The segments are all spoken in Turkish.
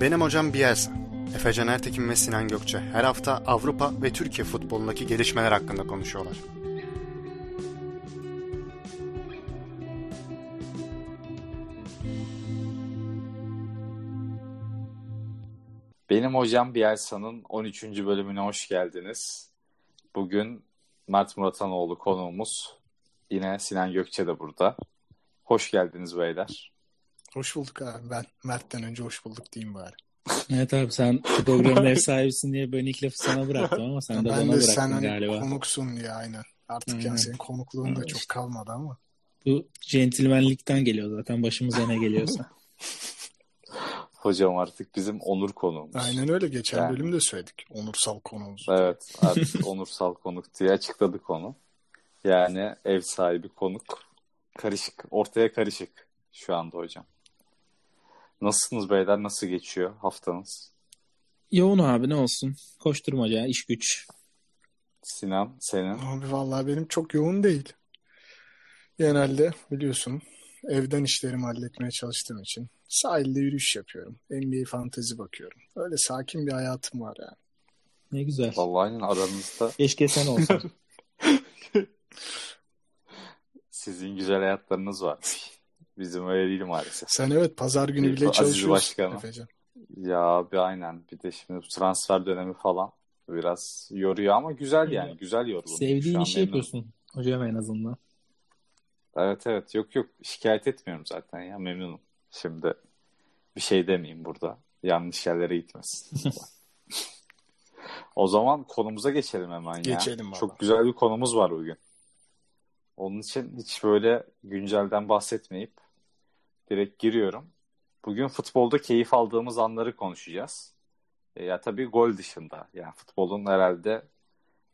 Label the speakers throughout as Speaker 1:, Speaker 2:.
Speaker 1: Benim hocam Bielsa. Efecan Ertekin ve Sinan Gökçe her hafta Avrupa ve Türkiye futbolundaki gelişmeler hakkında konuşuyorlar.
Speaker 2: Benim hocam Bielsa'nın 13. bölümüne hoş geldiniz. Bugün Mert Muratanoğlu konuğumuz. Yine Sinan Gökçe de burada. Hoş geldiniz beyler.
Speaker 3: Hoş bulduk abi. Ben Mert'ten önce hoş bulduk diyeyim bari.
Speaker 4: Evet abi sen programın ev sahibisin diye ben ilk lafı sana bıraktım ama sen de
Speaker 3: ben
Speaker 4: bana
Speaker 3: de
Speaker 4: bıraktın
Speaker 3: sen hani
Speaker 4: galiba.
Speaker 3: konuksun diye aynen. Artık
Speaker 4: Aynen.
Speaker 3: yani senin konukluğun da çok kalmadı ama.
Speaker 4: Bu centilmenlikten geliyor zaten başımıza ne geliyorsa.
Speaker 2: Hocam artık bizim onur konuğumuz.
Speaker 3: Aynen öyle. Geçen
Speaker 2: Yani.
Speaker 3: bölümde söyledik. Onursal konumuz.
Speaker 2: Evet artık onursal konuk diye açıkladık onu. Yani ev sahibi konuk. Karışık. Ortaya karışık şu anda hocam. Nasılsınız beyler? Nasıl geçiyor haftanız?
Speaker 4: Yoğun abi ne olsun. Koşturmaca, iş güç.
Speaker 2: Sinan senin.
Speaker 3: Abi vallahi benim çok yoğun değil. Genelde biliyorsun evden işlerimi halletmeye çalıştığım için sahilde yürüyüş yapıyorum. NBA fantezi bakıyorum. Öyle sakin bir hayatım var yani.
Speaker 4: Ne güzel.
Speaker 2: Vallahi aynen aranızda
Speaker 4: Keşke sen olsan.
Speaker 2: sizin güzel hayatlarınız var. Bizim öyle değil maalesef.
Speaker 3: Sen evet pazar günü bile
Speaker 2: Aziz
Speaker 3: çalışıyorsun.
Speaker 2: Başkanım.
Speaker 3: Efecan.
Speaker 2: Ya bir aynen. Bir de şimdi bu transfer dönemi falan biraz yoruyor ama güzel yani. Güzel yorgun.
Speaker 4: Sevdiğin işi yapıyorsun hocam en azından.
Speaker 2: Evet evet. Yok yok. Şikayet etmiyorum zaten ya. Memnunum. Şimdi bir şey demeyeyim burada. Yanlış yerlere gitmesin. o zaman konumuza geçelim hemen ya.
Speaker 3: Geçelim valla.
Speaker 2: Çok güzel bir konumuz var bugün. Onun için hiç böyle güncelden bahsetmeyip direkt giriyorum. Bugün futbolda keyif aldığımız anları konuşacağız. E, ya tabii gol dışında. Yani futbolun herhalde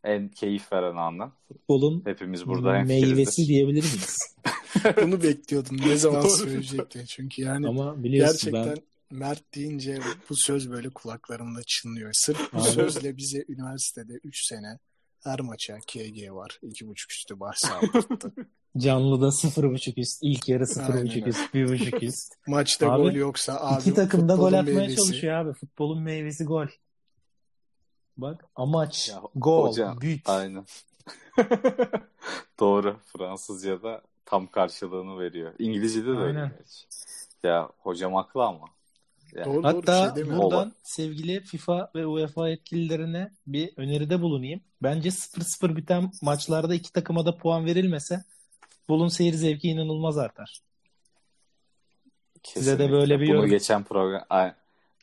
Speaker 2: en keyif veren anı.
Speaker 4: Futbolun
Speaker 2: Hepimiz burada
Speaker 4: meyvesi diyebilir miyiz?
Speaker 3: Bunu bekliyordum. Ne zaman
Speaker 2: Doğru.
Speaker 3: söyleyecekti. Çünkü yani
Speaker 4: Ama biliyorsun
Speaker 3: gerçekten
Speaker 4: ben
Speaker 3: Mert deyince bu söz böyle kulaklarımda çınlıyor. Sırf bu
Speaker 4: Abi.
Speaker 3: sözle bize üniversitede 3 sene her maça KG var. 2.5 üstü bahsi aldırttı.
Speaker 4: Canlıda 0.5 üst, ilk yarı
Speaker 3: Aynen
Speaker 4: 0.5
Speaker 3: öyle.
Speaker 4: üst, 1.5 üst.
Speaker 3: Maçta
Speaker 4: Abi,
Speaker 3: gol yoksa abi
Speaker 4: İki takım da gol atmaya
Speaker 3: meyvesi.
Speaker 4: çalışıyor abi. Futbolun meyvesi gol. Bak amaç
Speaker 2: Ya,
Speaker 4: gol,
Speaker 2: hocam,
Speaker 4: büt.
Speaker 2: Aynen. Doğru. Fransızca'da tam karşılığını veriyor. İngilizce'de de öyle.
Speaker 4: Aynen.
Speaker 2: gerçi. Ya hocam haklı ama. Yani,
Speaker 3: Doğru doğru
Speaker 4: Hatta
Speaker 3: şey demiyorum.
Speaker 4: buradan sevgili FIFA ve UEFA yetkililerine bir öneride bulunayım. Bence 0-0 biten maçlarda iki takıma da puan verilmese futbolun seyir zevki inanılmaz artar. Size de
Speaker 2: kesinlikle.
Speaker 4: böyle bir
Speaker 2: Bunu
Speaker 4: yorum.
Speaker 2: geçen program Ay,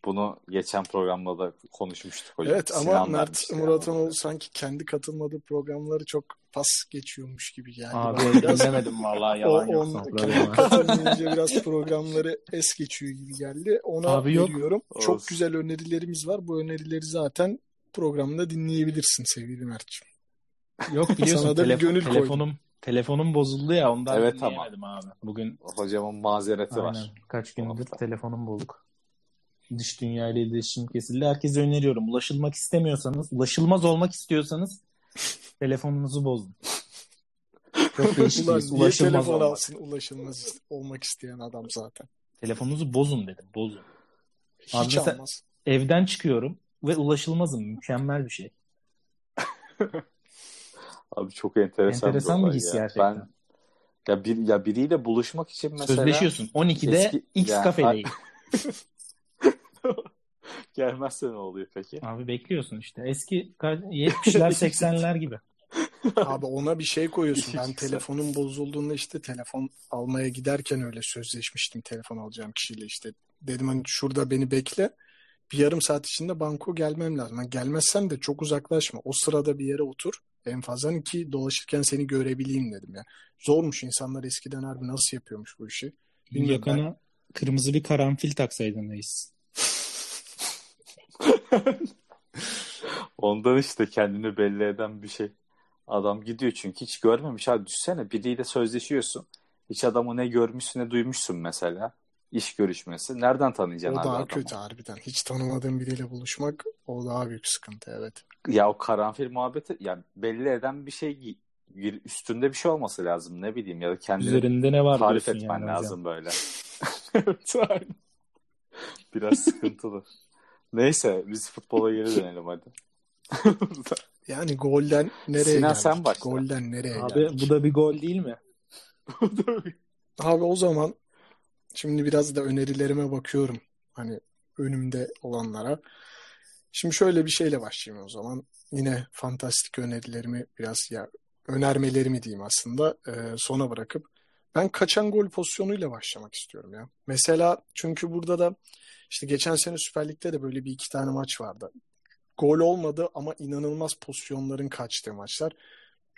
Speaker 2: bunu geçen programda da konuşmuştuk hocam.
Speaker 3: Evet ama
Speaker 2: Sinan
Speaker 3: Mert Muratonoğlu
Speaker 2: yani.
Speaker 3: sanki kendi katılmadığı programları çok pas geçiyormuş gibi geldi.
Speaker 4: Abi
Speaker 3: bana. Biraz
Speaker 4: dinlemedim vallahi
Speaker 3: o,
Speaker 4: yalan yok
Speaker 3: on, kendi
Speaker 4: programa.
Speaker 3: katılmayınca biraz programları es geçiyor gibi geldi. Ona
Speaker 4: Abi yok.
Speaker 3: veriyorum.
Speaker 2: Olsun.
Speaker 3: Çok güzel önerilerimiz var. Bu önerileri zaten programda dinleyebilirsin sevgili Mert'ciğim.
Speaker 4: Yok biliyorsun
Speaker 3: Sana da bir
Speaker 4: telefon-
Speaker 3: gönül koydum.
Speaker 4: Telefonum bozuldu ya ondan
Speaker 2: Evet ama.
Speaker 4: dinleyemedim abi. Bugün
Speaker 2: Hocamın mazereti
Speaker 4: Aynen.
Speaker 2: var.
Speaker 4: Kaç gündür telefonum bozuk. Dış dünya ile iletişim kesildi. Herkese öneriyorum. Ulaşılmak istemiyorsanız, ulaşılmaz olmak istiyorsanız telefonunuzu bozun. Çok değişik.
Speaker 3: Niye
Speaker 4: Ulaşılmaz
Speaker 3: telefon
Speaker 4: olmak.
Speaker 3: alsın ulaşılmaz olmak isteyen adam zaten.
Speaker 4: Telefonunuzu bozun dedim. Bozun.
Speaker 3: Hiç
Speaker 4: Abi mesela-
Speaker 3: almaz.
Speaker 4: Evden çıkıyorum ve ulaşılmazım. Mükemmel bir şey.
Speaker 2: Abi çok enteresan,
Speaker 4: Enteresan
Speaker 2: bir
Speaker 4: bir his
Speaker 2: ya.
Speaker 4: gerçekten.
Speaker 2: Ben ya bir ya biriyle buluşmak için mesela
Speaker 4: Sözleşiyorsun. 12'de
Speaker 2: Eski-
Speaker 4: X
Speaker 2: Ya-
Speaker 4: kafedeyim.
Speaker 2: gelmezse ne oluyor peki?
Speaker 4: Abi bekliyorsun işte. Eski ka- 70'ler 80'ler gibi.
Speaker 3: Abi ona bir şey koyuyorsun. Ben telefonum bozulduğunda işte telefon almaya giderken öyle sözleşmiştim telefon alacağım kişiyle işte. Dedim hani şurada beni bekle. Bir yarım saat içinde banko gelmem lazım. Yani gelmezsen de çok uzaklaşma. O sırada bir yere otur. En fazla hani ki dolaşırken seni görebileyim dedim ya. Zormuş insanlar eskiden harbi nasıl yapıyormuş bu işi. Bilmiyorum
Speaker 4: Yakana kırmızı bir karanfil taksaydın reis.
Speaker 2: Ondan işte kendini belli eden bir şey. Adam gidiyor çünkü hiç görmemiş. Abi düşsene biriyle sözleşiyorsun. Hiç adamı ne görmüşsün ne duymuşsun mesela. İş görüşmesi. Nereden
Speaker 3: O
Speaker 2: tanıyacaksın abi
Speaker 3: daha
Speaker 2: adamı?
Speaker 3: kötü harbiden. Hiç tanımadığın biriyle buluşmak o daha büyük sıkıntı evet.
Speaker 2: Ya o karanfil muhabbeti yani belli eden bir şey gi- bir- üstünde bir şey olması lazım ne bileyim ya da kendini
Speaker 4: Üzerinde ne var
Speaker 2: tarif etmen
Speaker 4: yani hocam.
Speaker 2: lazım böyle. evet aynen. Biraz sıkıntılı. Neyse biz futbola geri dönelim hadi.
Speaker 3: Yani golden nereye
Speaker 2: Sinan,
Speaker 3: geldik?
Speaker 2: sen başla.
Speaker 3: Golden nereye
Speaker 4: Abi
Speaker 3: geldik?
Speaker 4: bu da bir gol değil mi?
Speaker 3: Abi o zaman şimdi biraz da önerilerime bakıyorum. Hani önümde olanlara. Şimdi şöyle bir şeyle başlayayım o zaman. Yine fantastik önerilerimi biraz ya önermelerimi diyeyim aslında e, sona bırakıp ben kaçan gol pozisyonuyla başlamak istiyorum ya. Mesela çünkü burada da işte geçen sene Süper Lig'de de böyle bir iki tane maç vardı. Gol olmadı ama inanılmaz pozisyonların kaçtığı maçlar.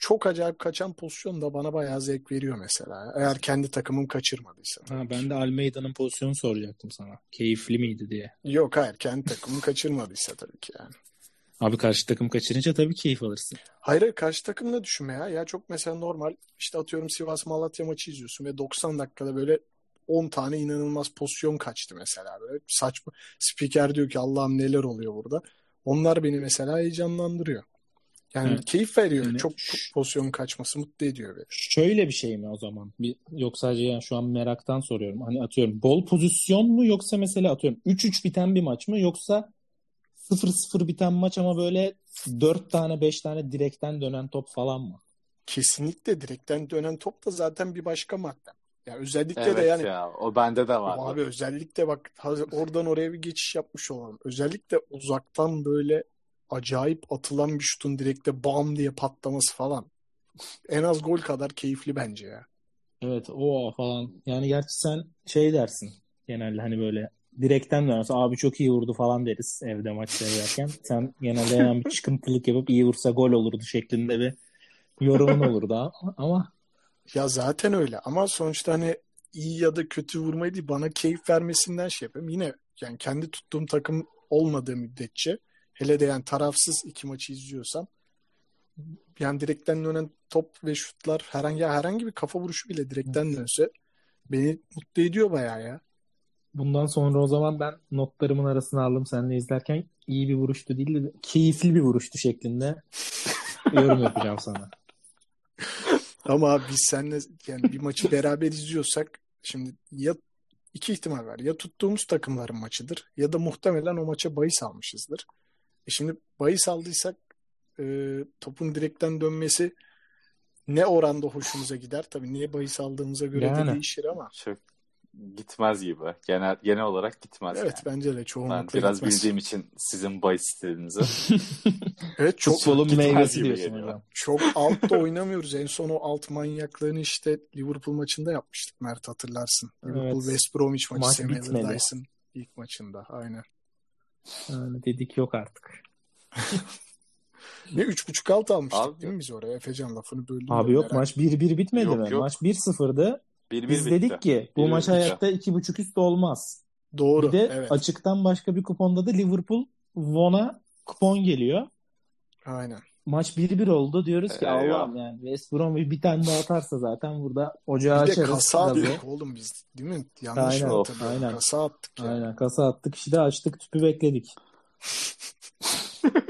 Speaker 3: Çok acayip kaçan pozisyon da bana bayağı zevk veriyor mesela. Eğer kendi takımım kaçırmadıysa.
Speaker 4: Ha, ben de Almeida'nın pozisyonu soracaktım sana. Keyifli miydi diye.
Speaker 3: Yok hayır kendi takımım kaçırmadıysa tabii ki yani.
Speaker 4: Abi karşı takım kaçırınca tabii keyif alırsın.
Speaker 3: Hayır hayır, karşı takımda düşünme ya. Ya çok mesela normal işte atıyorum Sivas Malatya maçı izliyorsun ve 90 dakikada böyle 10 tane inanılmaz pozisyon kaçtı mesela böyle saçma. Spiker diyor ki Allah'ım neler oluyor burada. Onlar beni mesela heyecanlandırıyor. Yani
Speaker 4: Evet.
Speaker 3: keyif veriyor.
Speaker 4: Yani
Speaker 3: çok
Speaker 4: ş-
Speaker 3: pozisyon kaçması mutlu ediyor beni.
Speaker 4: Şöyle bir şey mi o zaman? Bir, yok sadece yani şu an meraktan soruyorum. Hani atıyorum gol pozisyon mu yoksa mesela atıyorum 3-3 biten bir maç mı yoksa 0-0 biten maç ama böyle 4 tane 5 tane direkten dönen top falan mı?
Speaker 3: Kesinlikle direkten dönen top da zaten bir başka madde. Ya özellikle
Speaker 2: Evet
Speaker 3: de yani
Speaker 2: ya o bende de var.
Speaker 3: Abi özellikle bak oradan oraya bir geçiş yapmış olalım. Özellikle uzaktan böyle acayip atılan bir şutun direkte bam diye patlaması falan. En az gol kadar keyifli bence ya.
Speaker 4: Evet o falan. Yani gerçi sen şey dersin genelde hani böyle direkten dönerse abi çok iyi vurdu falan deriz evde maç seyrederken. Sen genelde hemen bir çıkıntılık yapıp iyi vursa gol olurdu şeklinde bir yorumun olurdu ama, ama
Speaker 3: Ya zaten öyle ama sonuçta hani iyi ya da kötü vurmayı değil bana keyif vermesinden şey yapayım. Yine yani kendi tuttuğum takım olmadığı müddetçe hele de yani tarafsız iki maçı izliyorsam yani direkten dönen top ve şutlar herhangi herhangi bir kafa vuruşu bile direkten dönse beni mutlu ediyor bayağı ya.
Speaker 4: bundan sonra o zaman ben notlarımın arasına aldım seninle izlerken iyi bir vuruştu değil de keyifli bir vuruştu şeklinde yorum yapacağım sana.
Speaker 3: Ama abi biz seninle yani bir maçı beraber izliyorsak şimdi ya iki ihtimal var. Ya tuttuğumuz takımların maçıdır ya da muhtemelen o maça bahis almışızdır. E şimdi bahis aldıysak e, topun direkten dönmesi ne oranda hoşumuza gider? Tabii niye bahis aldığımıza göre de
Speaker 4: Yani.
Speaker 3: değişir ama.
Speaker 2: Çok gitmez gibi. Genel genel olarak gitmez
Speaker 3: Evet
Speaker 2: yani.
Speaker 3: bence de
Speaker 2: Ben
Speaker 3: çoğunlukla
Speaker 2: biraz
Speaker 3: gitmez.
Speaker 2: bildiğim için sizin bahis stilinizi
Speaker 3: Evet çok
Speaker 4: Futbolun
Speaker 2: gitmez
Speaker 4: meyvesi diyorsun hocam.
Speaker 3: çok altta oynamıyoruz. En son o alt manyaklığını işte Liverpool maçında yapmıştık Mert hatırlarsın. Liverpool
Speaker 4: Evet.
Speaker 3: West Bromwich maçı
Speaker 4: Maç
Speaker 3: Samuel
Speaker 4: bitmedi.
Speaker 3: Dyson ilk maçında. Aynen.
Speaker 4: Yani dedik yok artık.
Speaker 3: Ne 3.5 alt almıştık
Speaker 2: Abi-
Speaker 3: değil mi biz oraya? Efecan lafını böldüm.
Speaker 4: Abi yok
Speaker 3: merak
Speaker 4: maç 1-1 bitmedi
Speaker 2: Yok,
Speaker 4: mi?
Speaker 2: yok.
Speaker 4: Maç 1-0'dı.
Speaker 2: 1-1
Speaker 4: Biz
Speaker 2: bitti.
Speaker 4: dedik ki bu
Speaker 2: 1-1
Speaker 4: maç
Speaker 2: bitti.
Speaker 4: hayatta 2.5 üst olmaz.
Speaker 3: Doğru.
Speaker 4: Bir de
Speaker 3: evet.
Speaker 4: açıktan başka bir kuponda da Liverpool Von'a kupon geliyor.
Speaker 3: Aynen.
Speaker 4: Maç 1-1 oldu. Diyoruz ki
Speaker 2: Eyvah.
Speaker 4: Allah'ım yani West Bromwich bir tane daha atarsa zaten burada ocağı
Speaker 3: Bir de
Speaker 4: açarız.
Speaker 3: kasa
Speaker 4: gazı.
Speaker 3: attık oğlum biz. Değil mi? Yanlış
Speaker 4: Aynen,
Speaker 3: mı
Speaker 4: aynen.
Speaker 3: Kasa attık ya.
Speaker 4: Aynen kasa attık işte açtık tüpü bekledik.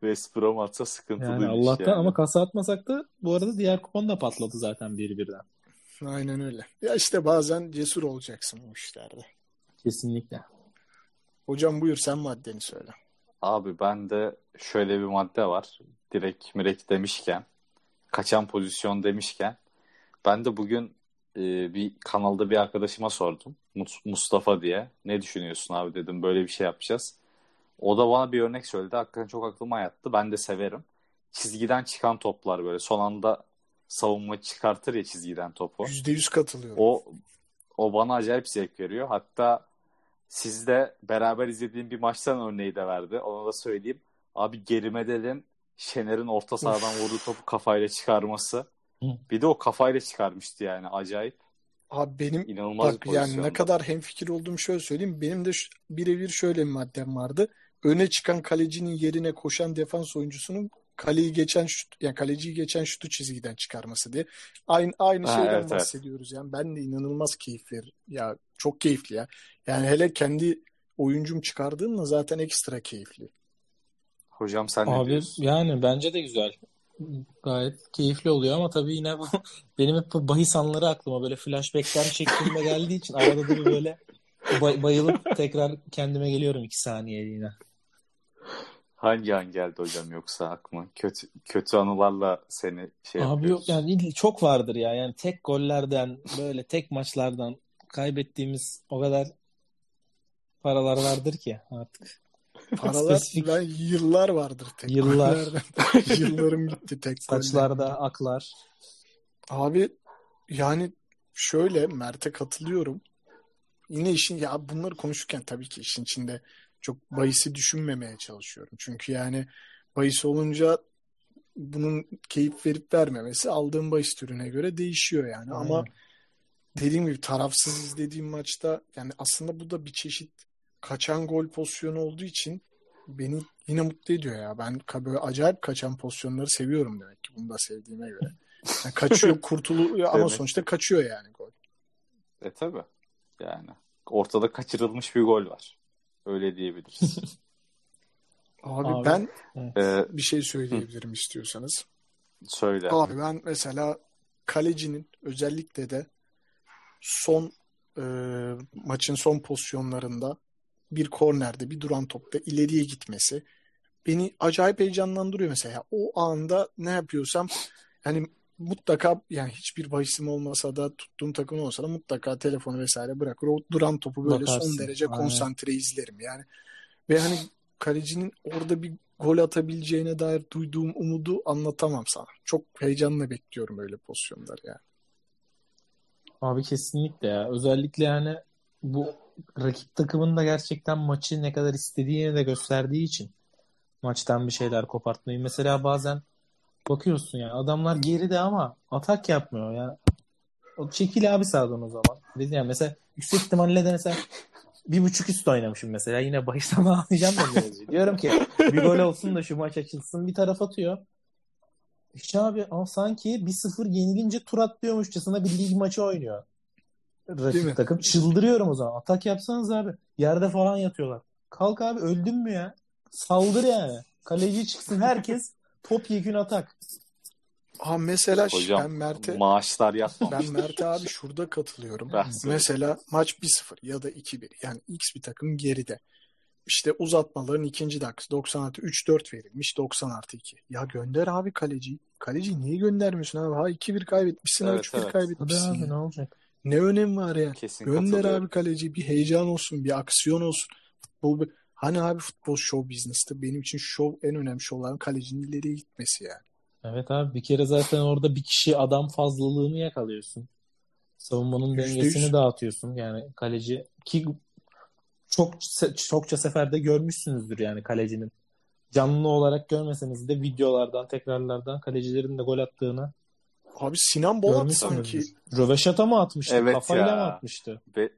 Speaker 2: West Brom atsa sıkıntılıymış
Speaker 4: Yani Allah'tan
Speaker 2: yani.
Speaker 4: ama kasa atmasak da bu arada diğer kupon da patladı zaten 1-1'den.
Speaker 3: Aynen öyle. Ya işte bazen cesur olacaksın bu işlerde.
Speaker 4: Kesinlikle.
Speaker 3: Hocam buyur sen maddeni söyle.
Speaker 2: Abi bende şöyle bir madde var. Direkt mirek demişken, kaçan pozisyon demişken, ben de bugün e, bir kanalda bir arkadaşıma sordum. Mus- Mustafa diye. Ne düşünüyorsun abi dedim. Böyle bir şey yapacağız. O da bana bir örnek söyledi. Hakikaten çok aklıma yattı. Ben de severim. Çizgiden çıkan toplar böyle. Son anda savunma çıkartır ya çizgiden topu.
Speaker 3: %100 katılıyorum.
Speaker 2: O o bana acayip zevk veriyor. Hatta sizde beraber izlediğim bir maçtan örneği de verdi. Ona da söyleyeyim. Abi Gerimedel'in Şener'in orta sahadan vurduğu topu kafayla çıkarması. Bir de o kafayla çıkarmıştı yani. Acayip.
Speaker 3: Abi benim
Speaker 2: İnanılmaz
Speaker 3: bak yani ne kadar hemfikir olduğumu şöyle söyleyeyim. Benim de birebir şöyle bir maddem vardı. Öne çıkan kalecinin yerine koşan defans oyuncusunun kaleyi geçen şut, yani kaleciyi geçen şutu çizgiden çıkarması diye. Aynı aynı
Speaker 2: Ha,
Speaker 3: şeyden
Speaker 2: evet, evet.
Speaker 3: bahsediyoruz yani. Ben de inanılmaz keyif verir. Ya çok keyifli ya. Yani hele kendi oyuncum çıkardığımda zaten ekstra keyifli.
Speaker 2: Hocam sen ne
Speaker 4: Abi
Speaker 2: diyorsun?
Speaker 4: yani bence de güzel. Gayet keyifli oluyor ama tabii yine bu benim hep bu bahis anları aklıma böyle flashbackler şeklinde geldiği için arada da böyle bay- bayılıp tekrar kendime geliyorum iki saniyeliğine.
Speaker 2: Hangi an geldi hocam yoksa aklıma? Kötü kötü anılarla seni şey
Speaker 4: Abi
Speaker 2: yapıyoruz.
Speaker 4: yok yani çok vardır ya. Yani tek gollerden böyle tek maçlardan kaybettiğimiz o kadar paralar vardır ki artık.
Speaker 3: Paralar
Speaker 4: Spesifik.
Speaker 3: ben yıllar vardır tek
Speaker 4: Yıllar.
Speaker 3: gollerden. Yıllarım gitti tek.
Speaker 4: Saçlarda aklar.
Speaker 3: Abi yani şöyle Mert'e katılıyorum. Yine işin ya bunları konuşurken tabii ki işin içinde çok bahisi düşünmemeye çalışıyorum. Çünkü yani bahis olunca bunun keyif verip vermemesi aldığım bahis türüne göre değişiyor yani. Ama
Speaker 4: Aynen.
Speaker 3: dediğim gibi tarafsız izlediğim maçta yani aslında bu da bir çeşit kaçan gol pozisyonu olduğu için beni yine mutlu ediyor ya. Ben böyle acayip kaçan pozisyonları seviyorum demek ki. Bunu da sevdiğime göre. Yani kaçıyor, kurtuluyor ama
Speaker 2: Demek
Speaker 3: sonuçta kaçıyor yani gol.
Speaker 2: E tabi. Yani ortada kaçırılmış bir gol var. Öyle diyebiliriz.
Speaker 3: Abi,
Speaker 4: Abi,
Speaker 3: ben
Speaker 4: Evet.
Speaker 2: Ee,
Speaker 3: bir şey söyleyebilirim istiyorsanız.
Speaker 2: söyle.
Speaker 3: Abi ben mesela kalecinin özellikle de son e, maçın son pozisyonlarında bir kornerde bir duran topta ileriye gitmesi beni acayip heyecanlandırıyor mesela. O anda ne yapıyorsam yani mutlaka yani hiçbir bahisim olmasa da tuttuğum takım olsa da mutlaka telefonu vesaire bırakır. O duran topu böyle
Speaker 4: Bakarsın.
Speaker 3: son derece
Speaker 4: Aynen.
Speaker 3: konsantre izlerim yani. Ve hani kalecinin orada bir gol atabileceğine dair duyduğum umudu anlatamam sana. Çok heyecanla bekliyorum öyle pozisyonları yani.
Speaker 4: Abi kesinlikle ya. Özellikle yani bu rakip takımın da gerçekten maçı ne kadar istediğini de gösterdiği için maçtan bir şeyler kopartmayı. Mesela bazen bakıyorsun ya adamlar geride ama atak yapmıyor ya. O çekil abi sağdan o zaman. Dedi yani mesela yüksek ihtimalle de mesela bir buçuk üst oynamışım mesela. Yine baştan ağlayacağım da biraz. Diyorum ki bir gol olsun da şu maç açılsın. Bir taraf atıyor. İşte abi sanki 1-0 yenilince tur atlıyormuşçasına bir lig maçı oynuyor. Rakip takım. Çıldırıyorum o zaman. Atak yapsanız abi. Yerde falan yatıyorlar. Kalk abi öldün mü ya? Saldır yani. Kaleci çıksın herkes top yekün atak.
Speaker 3: Ha mesela
Speaker 2: Hocam
Speaker 3: ben Mert'e
Speaker 2: maaşlar
Speaker 3: ben
Speaker 2: yatmamış.
Speaker 3: Mert'e abi şurada katılıyorum.
Speaker 2: Ben.
Speaker 3: Mesela maç 1-0 ya da 2-1 yani X bir takım geride. İşte uzatmaların ikinci dakikası 90 artı 3-4 verilmiş 90 artı 2. Ya gönder abi kaleciyi. Kaleciyi niye göndermiyorsun abi? Ha 2-1 kaybetmişsin
Speaker 2: Evet,
Speaker 3: 3-1
Speaker 2: evet.
Speaker 3: Kaybetmişsin.
Speaker 4: abi ne olacak?
Speaker 3: Ne önemi var ya?
Speaker 2: Kesin
Speaker 3: Gönder abi kaleciyi bir heyecan olsun, bir aksiyon olsun. Futbol bir- hani abi futbol show business'ta benim için show en önemli şovların kalecinin ileriye gitmesi yani.
Speaker 4: Evet abi bir kere zaten orada bir kişi adam fazlalığını yakalıyorsun. Savunmanın
Speaker 3: Yüzde
Speaker 4: dengesini
Speaker 3: yüz.
Speaker 4: dağıtıyorsun. Yani kaleci ki çok çokça seferde görmüşsünüzdür yani kalecinin. Canlı olarak görmeseniz de videolardan, tekrarlardan kalecilerin de gol attığını
Speaker 3: Abi Sinan Bolat sanki
Speaker 4: Röveşata mı atmıştı?
Speaker 2: Evet
Speaker 4: Kafayla
Speaker 2: ya.
Speaker 4: mı atmıştı?
Speaker 2: Be-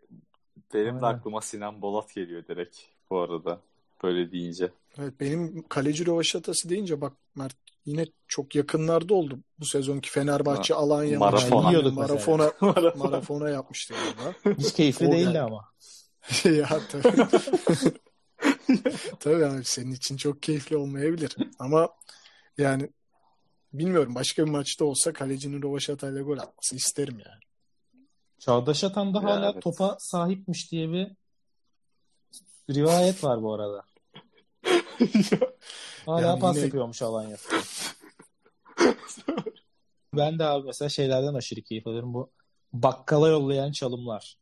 Speaker 2: benim de aklıma Sinan Bolat geliyor direkt bu arada. Böyle deyince.
Speaker 3: Evet, benim kaleci rövaşatası deyince bak Mert yine çok yakınlarda oldu. Bu sezonki Fenerbahçe Alanya
Speaker 2: Marafona.
Speaker 4: mesela.
Speaker 3: Marafona, marafona yapmıştı galiba.
Speaker 4: Hiç keyifli
Speaker 3: O
Speaker 4: değildi
Speaker 3: geldi.
Speaker 4: ama.
Speaker 3: ya tabii. tabii abi senin için çok keyifli olmayabilir. Ama yani bilmiyorum başka bir maçta olsa kalecinin rövaşatayla gol atması isterim yani.
Speaker 4: Çağdaş Atan da
Speaker 2: Ya
Speaker 4: hala
Speaker 2: evet.
Speaker 4: topa sahipmiş diye bir rivayet var bu arada. Hala
Speaker 3: Yani
Speaker 4: pas
Speaker 3: yine-
Speaker 4: yapıyormuş Alanya. ben de abi mesela şeylerden aşırı keyif alıyorum. Bu bakkala yollayan çalımlar.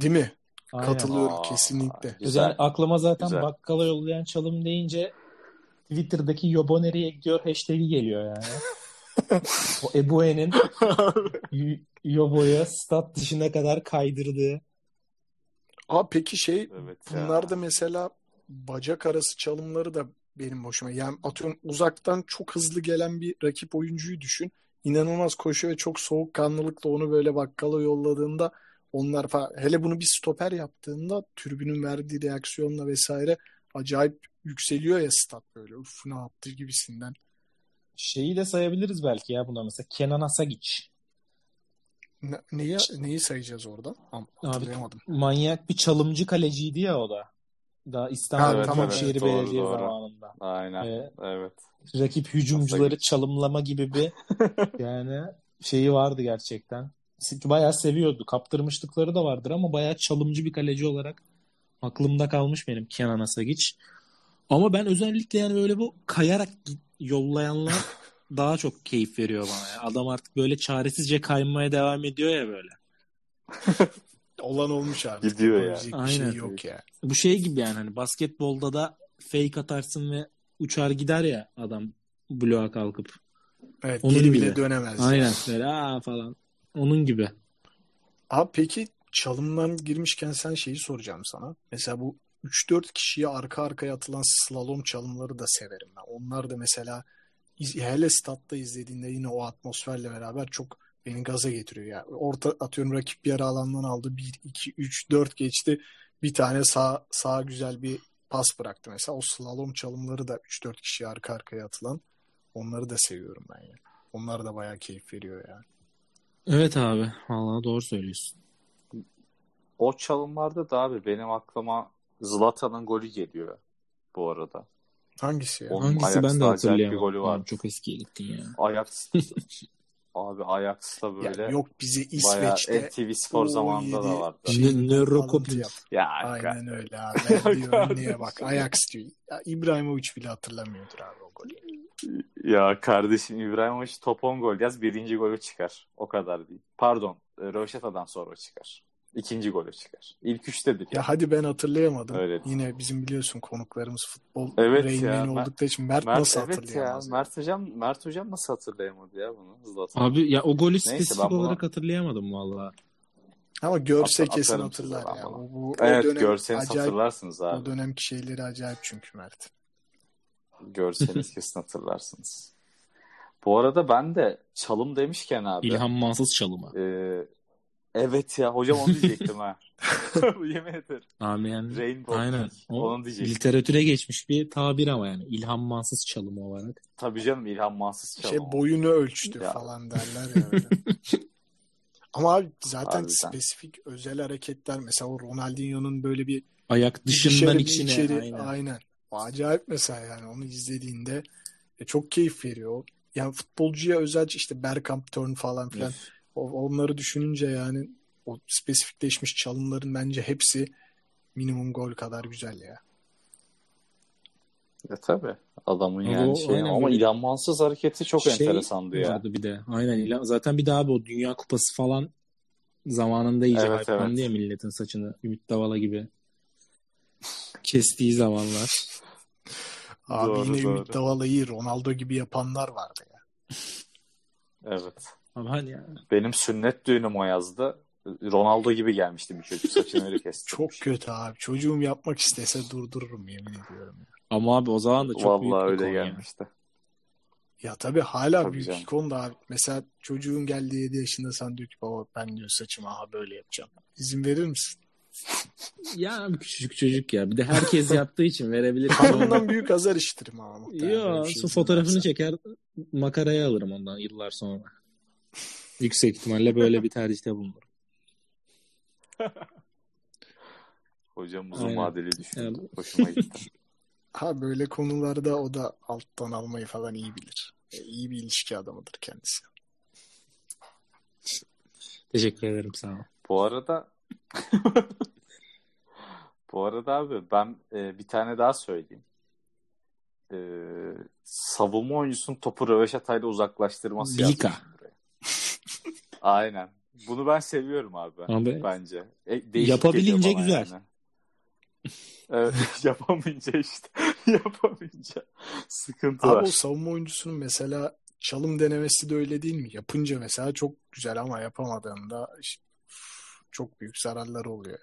Speaker 3: Değil mi?
Speaker 4: Aynen.
Speaker 3: Katılıyorum
Speaker 2: Aa,
Speaker 3: kesinlikle.
Speaker 2: Güzel.
Speaker 4: Yani aklıma zaten
Speaker 2: Güzel.
Speaker 4: bakkala yollayan çalım deyince Twitter'daki Yobo nereye gidiyor hashtag'i geliyor yani. o Ebue'nin Y- Yobo'ya stat dışına kadar kaydırdığı.
Speaker 3: Abi peki şey
Speaker 2: Evet ya.
Speaker 3: bunlar da mesela bacak arası çalımları da benim hoşuma. Yani atıyorum uzaktan çok hızlı gelen bir rakip oyuncuyu düşün. İnanılmaz koşuyor ve çok soğukkanlılıkla onu böyle bakkala yolladığında onlar falan hele bunu bir stoper yaptığında tribünün verdiği reaksiyonla vesaire acayip yükseliyor ya stat böyle uf ne yaptı gibisinden.
Speaker 4: Şeyi de sayabiliriz belki ya buna mesela Kenan Asagic.
Speaker 3: Ne, neyi, neyi sayacağız orada? Am-
Speaker 4: Abi
Speaker 3: Hatırlayamadım.
Speaker 4: manyak bir çalımcı kaleciydi ya o da. Daha İstanbul
Speaker 3: tamam,
Speaker 4: Büyükşehir
Speaker 2: evet,
Speaker 4: Belediye
Speaker 2: doğru.
Speaker 4: zamanında.
Speaker 2: Aynen.
Speaker 4: Ee,
Speaker 2: Evet.
Speaker 4: rakip hücumcuları çalımlama gibi bir yani şeyi vardı gerçekten. Bayağı seviyordu. Kaptırmışlıkları da vardır ama bayağı çalımcı bir kaleci olarak aklımda kalmış benim Kenan Asagic. Ama ben özellikle yani böyle bu kayarak yollayanlar daha çok keyif veriyor bana. ya. Adam artık böyle çaresizce kaymaya devam ediyor ya böyle.
Speaker 3: Olan olmuş abi.
Speaker 2: Gidiyor ya.
Speaker 3: Yapabilecek Bir
Speaker 4: Aynen.
Speaker 3: şey yok ya.
Speaker 4: Bu şey gibi yani hani basketbolda da fake atarsın ve uçar gider ya adam bloğa kalkıp.
Speaker 3: Evet
Speaker 4: Onun
Speaker 3: geri
Speaker 4: gibi.
Speaker 3: bile dönemez.
Speaker 4: Aynen böyle aa falan. Onun gibi.
Speaker 3: Abi peki çalımdan girmişken sen şeyi soracağım sana. Mesela bu 3-4 kişiye arka arkaya atılan slalom çalımları da severim ben. Onlar da mesela hele statta izlediğinde yine o atmosferle beraber çok beni gaza getiriyor. Yani orta atıyorum rakip yarı alandan aldı. 1, 2, 3, 4 geçti. Bir tane sağ, sağ güzel bir pas bıraktı mesela. O slalom çalımları da 3-4 kişiye arka arkaya atılan. Onları da seviyorum ben yani. Onlar da bayağı keyif veriyor yani.
Speaker 4: Evet abi. Vallahi doğru söylüyorsun.
Speaker 2: O çalımlarda da abi benim aklıma Zlatan'ın golü geliyor bu arada.
Speaker 3: Hangisi ya?
Speaker 2: Onun
Speaker 4: Hangisi
Speaker 2: Ajax'ta
Speaker 4: ben de
Speaker 2: acayip bir
Speaker 4: hatırlayamadım.
Speaker 2: golü vardı.
Speaker 4: çok eskiye gittin ya.
Speaker 2: Ajax abi Ajax'ta
Speaker 3: Ya
Speaker 2: böyle
Speaker 3: yok bizi İsveç'te
Speaker 2: NTV Spor
Speaker 3: o
Speaker 2: zamanında da vardı.
Speaker 3: şey-
Speaker 4: Ne- nöro
Speaker 3: alıntı
Speaker 4: kopya.
Speaker 3: yap.
Speaker 2: Ya
Speaker 3: Aynen öyle abi. Diyorum niye bak Ajax diyor. Ya İbrahimovic bile hatırlamıyordur abi o golü.
Speaker 2: Ya kardeşim İbrahimovic top 10 gol yaz birinci golü çıkar. O kadar değil. Pardon. e, Röveşata'dan sonra çıkar. İkinci golü çıkar. İlk üçtedir.
Speaker 3: Ya hadi ben hatırlayamadım.
Speaker 2: Öyle.
Speaker 3: Yine bizim biliyorsun konuklarımız futbol
Speaker 2: Evet ya,
Speaker 3: oldukları için Mert,
Speaker 2: Mert
Speaker 3: nasıl
Speaker 2: evet ya.
Speaker 3: hatırlayamaz? ya?
Speaker 2: Mert hocam Mert hocam nasıl hatırlayamadı ya bunu Zlatan?
Speaker 4: Abi ya o golü
Speaker 2: Neyse,
Speaker 4: spesifik
Speaker 2: bunu-
Speaker 4: olarak hatırlayamadım valla.
Speaker 3: Ama görse
Speaker 2: Atar-
Speaker 3: kesin hatırlar ya. Bu, bu, o
Speaker 2: Evet
Speaker 3: dönem
Speaker 2: görseniz
Speaker 3: acayip,
Speaker 2: hatırlarsınız
Speaker 3: o
Speaker 2: abi.
Speaker 3: dönemki şeyleri acayip çünkü Mert.
Speaker 2: Görseniz kesin hatırlarsınız. Bu arada ben de çalım demişken abi.
Speaker 4: İlhan Mansız çalımı.
Speaker 2: e, evet ya hocam onu diyecektim ha. Yemin ederim.
Speaker 4: Abi yani
Speaker 2: Rainbow
Speaker 4: aynen. O
Speaker 2: Onu diyecektim.
Speaker 4: literatüre geçmiş bir tabir ama yani. İlhan Mansız çalımı olarak.
Speaker 2: Tabii canım İlhan Mansız çalım.
Speaker 3: Şey boyunu ölçtü
Speaker 2: Ya.
Speaker 3: falan derler ya öyle. Ama abi zaten
Speaker 2: Harbiden.
Speaker 3: spesifik özel hareketler mesela o Ronaldinho'nun böyle bir
Speaker 4: Ayak dışından içine.
Speaker 3: içeri
Speaker 4: aynen.
Speaker 3: aynen. Acayip mesela yani onu izlediğinde e, çok keyif veriyor. Yani futbolcuya özel işte Bergkamp turn falan filan
Speaker 4: Öf.
Speaker 3: O- onları düşününce yani o spesifikleşmiş çalımların bence hepsi minimum gol kadar güzel ya.
Speaker 2: Ya tabii. Adamın
Speaker 4: Ama
Speaker 2: yani
Speaker 4: o-
Speaker 2: şey ama
Speaker 4: böyle-
Speaker 2: İlhan Mansız hareketi çok
Speaker 4: Şey
Speaker 2: enteresandı ya.
Speaker 4: Vardı bir de. Aynen. İlhan- Zaten bir daha abi o Dünya Kupası falan zamanında iyice
Speaker 2: Evet, evet.
Speaker 4: ya milletin saçını Ümit Davala gibi kestiği zamanlar.
Speaker 3: Abi
Speaker 2: Doğru,
Speaker 3: yine
Speaker 2: doğru.
Speaker 3: Ümit Davala'yı Ronaldo gibi yapanlar vardı ya.
Speaker 2: Evet.
Speaker 4: Ama hani ya,
Speaker 2: Benim sünnet düğünüm o yazdı. Ronaldo gibi gelmişti bir çocuk. Saçını öyle kesti.
Speaker 3: Çok kötü abi. Çocuğum yapmak istese durdururum yemin ediyorum. Ya,
Speaker 4: ama abi o zaman da çok büyük
Speaker 2: Vallahi
Speaker 4: bir
Speaker 2: öyle
Speaker 4: konu ya.
Speaker 2: gelmişti.
Speaker 3: ya tabii hala
Speaker 2: Tabii
Speaker 3: büyük
Speaker 2: canım.
Speaker 3: ikon da abi. Mesela çocuğun geldiği 7 yaşında sen diyor ki baba ben diyor saçımı aha böyle yapacağım. İzin verir misin?
Speaker 4: Ya küçücük çocuk ya. Bir de herkes yaptığı için verebilir.
Speaker 3: Hanımdan büyük azar işitirim ama. muhtemelen
Speaker 4: Yo,
Speaker 3: böyle bir şey
Speaker 4: fotoğrafını çeker makaraya alırım ondan yıllar sonra. Yüksek ihtimalle böyle bir tercihte bulunurum.
Speaker 2: Hocam uzun
Speaker 4: Aynen.
Speaker 2: vadeli düşündü.
Speaker 4: Yani-
Speaker 2: Hoşuma gitti.
Speaker 3: Ha böyle konularda o da alttan almayı falan iyi bilir. E, iyi bir ilişki adamıdır kendisi.
Speaker 4: Teşekkür ederim sağ ol.
Speaker 2: Bu arada bu arada abi ben e, bir tane daha söyleyeyim. E, savunma oyuncusunun topu röveşatayla uzaklaştırması
Speaker 4: Bilika.
Speaker 2: buraya. Aynen. Bunu ben seviyorum abi.
Speaker 4: Abi,
Speaker 2: Bence. E,
Speaker 4: Yapabilince güzel.
Speaker 2: yani. Evet, yapamayınca işte. yapamayınca sıkıntı
Speaker 3: Abi
Speaker 2: var.
Speaker 3: o savunma oyuncusunun mesela çalım denemesi de öyle değil mi? Yapınca mesela çok güzel ama yapamadığında işte, çok büyük zararları oluyor.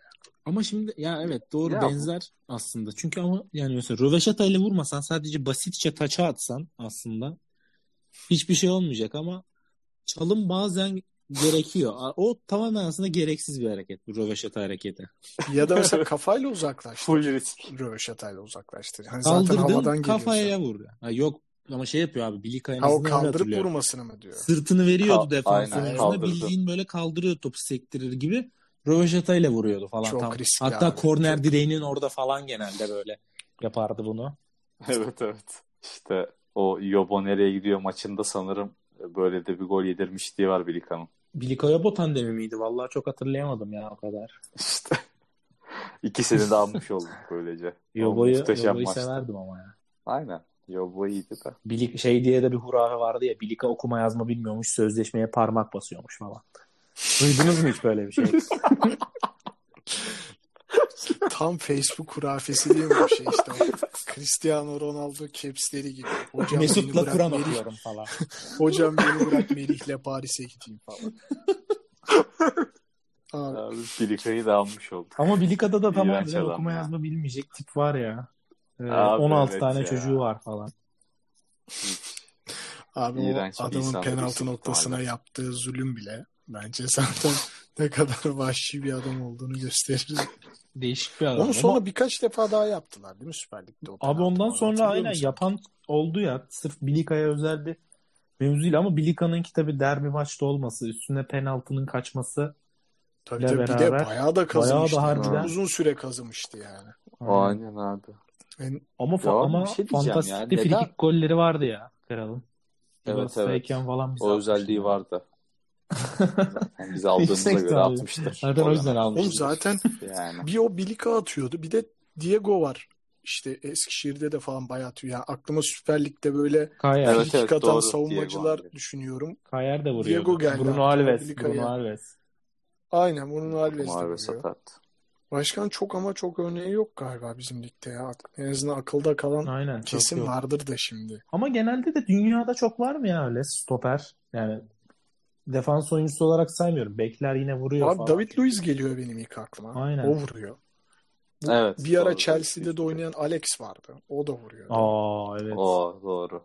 Speaker 4: Ama şimdi ya evet doğru
Speaker 2: Ya bu-
Speaker 4: benzer aslında. Çünkü ama yani mesela röveşata ile vurmasan sadece basitçe taça atsan aslında hiçbir şey olmayacak ama çalım bazen gerekiyor. O tamamen aslında gereksiz bir hareket bu röveşata hareketi.
Speaker 3: Ya da mesela kafayla uzaklaştır.
Speaker 2: Full risk.
Speaker 3: Röveşatayla uzaklaştır. Hani zaten havadan
Speaker 4: Kaldırdın
Speaker 3: geliyorsa.
Speaker 4: kafaya vur. Ha, yok ama şey yapıyor abi Bilika en
Speaker 3: Ha o kaldırıp vurmasını mı diyor?
Speaker 4: Sırtını veriyordu
Speaker 2: Ka-
Speaker 4: defans
Speaker 2: aynen,
Speaker 4: oyuncusuna
Speaker 2: kaldırdı.
Speaker 4: bildiğin böyle kaldırıyor topu sektirir gibi. Röveşata ile vuruyordu falan.
Speaker 3: Çok
Speaker 4: tam.
Speaker 3: riskli
Speaker 4: Hatta
Speaker 3: abi,
Speaker 4: korner
Speaker 3: çok.
Speaker 4: direğinin orada falan genelde böyle yapardı bunu.
Speaker 2: Evet evet. İşte o Yobo nereye gidiyor maçında sanırım böyle de bir gol yedirmişliği var Bilika'nın.
Speaker 4: Biliko'ya Botan miydi? Vallahi çok hatırlayamadım ya o kadar.
Speaker 2: İşte ikisini de almış olduk böylece.
Speaker 4: Yobo'yu, Yobo'yu severdim ama ya.
Speaker 2: Aynen. Yobo iyiydi de.
Speaker 4: Bilik, şey diye de bir hurafe vardı ya. Bilika okuma yazma bilmiyormuş. Sözleşmeye parmak basıyormuş falan. Duydunuz mu hiç böyle bir şey?
Speaker 3: Tam Facebook hurafesi değil mi bu şey işte Cristiano Ronaldo capsleri gibi. Hocam
Speaker 4: Mesut'la
Speaker 3: bırak
Speaker 4: Kur'an
Speaker 3: Melih-
Speaker 4: okuyorum falan.
Speaker 3: Hocam beni bırak Melih'le Paris'e gideyim falan. Abi,
Speaker 2: Abi Bilika'yı da almış olduk.
Speaker 4: Ama Bilika'da da tamam
Speaker 2: İğrenç adam
Speaker 4: okuma
Speaker 2: ya.
Speaker 4: yazma bilmeyecek tip var ya. Ee,
Speaker 2: Abi
Speaker 4: 16
Speaker 2: evet
Speaker 4: tane
Speaker 2: ya.
Speaker 4: çocuğu var falan.
Speaker 3: abi
Speaker 2: İğrenç
Speaker 3: o
Speaker 2: bir
Speaker 3: adamın penaltı noktasına yaptığı zulüm bile bence zaten ne kadar vahşi bir adam olduğunu gösterir.
Speaker 4: Değişik bir adam.
Speaker 3: Onu sonra birkaç defa daha yaptılar değil mi Süper Lig'de? o
Speaker 4: Abi ondan
Speaker 3: falan,
Speaker 4: sonra aynen
Speaker 3: musun?
Speaker 4: yapan oldu ya. Sırf Bilika'ya özel bir mevzu değil ama Bilika'nınki tabii derbi maçta olması, üstüne penaltının kaçması.
Speaker 3: Tabii tabii bir de
Speaker 4: beraber
Speaker 3: bayağı da kazımıştı.
Speaker 4: bayağı da
Speaker 3: yani.
Speaker 4: harbiden-
Speaker 3: uzun süre kazımıştı yani.
Speaker 2: Aynen abi.
Speaker 3: En,
Speaker 4: Ama fa-
Speaker 2: Ya
Speaker 4: ama
Speaker 2: şey
Speaker 4: fantastik
Speaker 2: ya,
Speaker 4: frikik golleri vardı ya kralın.
Speaker 2: Evet,
Speaker 4: Yugoslav'dayken falan bize
Speaker 2: O özelliği
Speaker 4: ya.
Speaker 2: vardı. Yani bizi aldığımıza göre
Speaker 4: tabii.
Speaker 2: atmıştır.
Speaker 4: Zaten o yüzden almıştır.
Speaker 3: oğlum zaten
Speaker 2: Yani.
Speaker 3: bir o Bilika atıyordu. Bir de Diego var. İşte Eskişehir'de de falan bayağı atıyor. Yani aklıma Süper Lig'de böyle
Speaker 4: Kayer.
Speaker 2: Evet, evet,
Speaker 3: atan
Speaker 2: doğru.
Speaker 3: savunmacılar
Speaker 2: Diego
Speaker 3: düşünüyorum.
Speaker 4: Kayer de vuruyordu.
Speaker 3: Diego geldi
Speaker 4: Bruno Alves. Bruno Alves.
Speaker 3: Aynen bunun Alves de vuruyor.
Speaker 2: satat.
Speaker 3: Başkan çok ama çok örneği yok galiba bizim ligde ya. En azından akılda kalan
Speaker 4: Aynen. yok.
Speaker 3: vardır da şimdi.
Speaker 4: Ama genelde de dünyada çok var mı ya öyle stoper? Yani defans oyuncusu olarak saymıyorum. Bekler yine vuruyor
Speaker 3: Abi
Speaker 4: falan.
Speaker 3: David Luiz geliyor benim ilk aklıma.
Speaker 4: Aynen.
Speaker 3: O vuruyor. Bu
Speaker 2: Evet.
Speaker 3: bir ara
Speaker 2: doğru.
Speaker 3: Chelsea'de de oynayan Alex vardı. O da vuruyor.
Speaker 4: Aa evet.
Speaker 2: O doğru.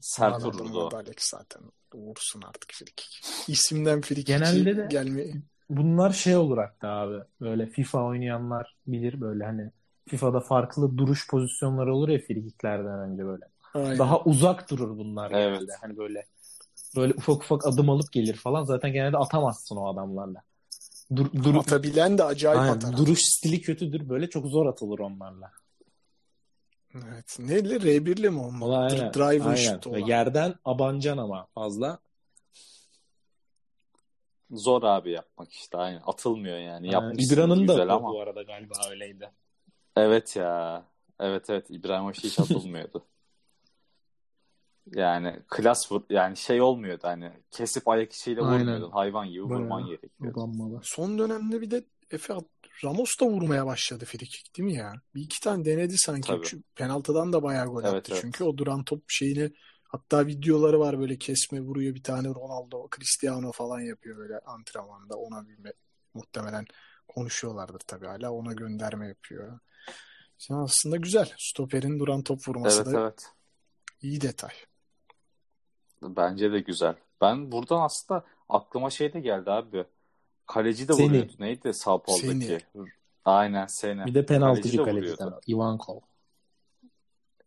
Speaker 2: Sert vururdu o.
Speaker 3: Alex zaten. Vursun artık frikik. İsimden frikik
Speaker 4: Genelde de-
Speaker 3: gelme.
Speaker 4: Bunlar şey olur hatta abi. Böyle FIFA oynayanlar bilir böyle hani FIFA'da farklı duruş pozisyonları olur ya frikiklerden önce böyle.
Speaker 3: Aynen.
Speaker 4: Daha uzak durur bunlar
Speaker 2: Evet.
Speaker 4: genelde. Hani böyle böyle ufak ufak adım alıp gelir falan. Zaten genelde atamazsın o adamlarla. Dur, dur,
Speaker 3: Atabilen de acayip
Speaker 4: Aynen,
Speaker 3: atar.
Speaker 4: duruş stili kötüdür. Böyle çok zor atılır onlarla.
Speaker 3: Evet. Neyle? R1'le mi olmalı?
Speaker 4: Aynen.
Speaker 3: Driver
Speaker 4: aynen. Ve yerden abancan ama fazla.
Speaker 2: Zor abi yapmak işte. Aynen. Atılmıyor yani.
Speaker 4: Aynen.
Speaker 2: Yapmışsınız
Speaker 4: İbra'nın da
Speaker 2: güzel ama.
Speaker 4: bu arada galiba öyleydi.
Speaker 2: Evet ya. Evet evet. İbrahimovic hiç atılmıyordu. Yani klas yani şey olmuyordu hani kesip ayak içiyle
Speaker 4: Aynen.
Speaker 2: vurmuyordun. Hayvan gibi
Speaker 4: Bayağı.
Speaker 2: vurman gerekiyordu.
Speaker 3: Son dönemde bir de Efe Ramos da vurmaya başladı frikik değil mi ya? Bir iki tane denedi sanki.
Speaker 2: Tabii.
Speaker 3: Şu penaltıdan da bayağı gol
Speaker 2: Evet,
Speaker 3: attı.
Speaker 2: evet.
Speaker 3: Çünkü o duran top şeyini hatta videoları var böyle kesme vuruyor bir tane Ronaldo, Cristiano falan yapıyor böyle antrenmanda. Ona bir me- muhtemelen konuşuyorlardır tabii hala. Ona gönderme yapıyor. Yani aslında güzel. Stoper'in duran top vurması
Speaker 2: Evet
Speaker 3: da
Speaker 2: evet.
Speaker 3: iyi detay.
Speaker 2: Bence de güzel. Ben buradan aslında aklıma şey de geldi abi. Kaleci de
Speaker 4: Seni.
Speaker 2: vuruyordu. Neydi Sao Paulo'daki?
Speaker 3: Seni.
Speaker 2: Aynen seni.
Speaker 4: Bir de penaltıcı
Speaker 2: Kaleci de
Speaker 4: kaleciden. Ivankov.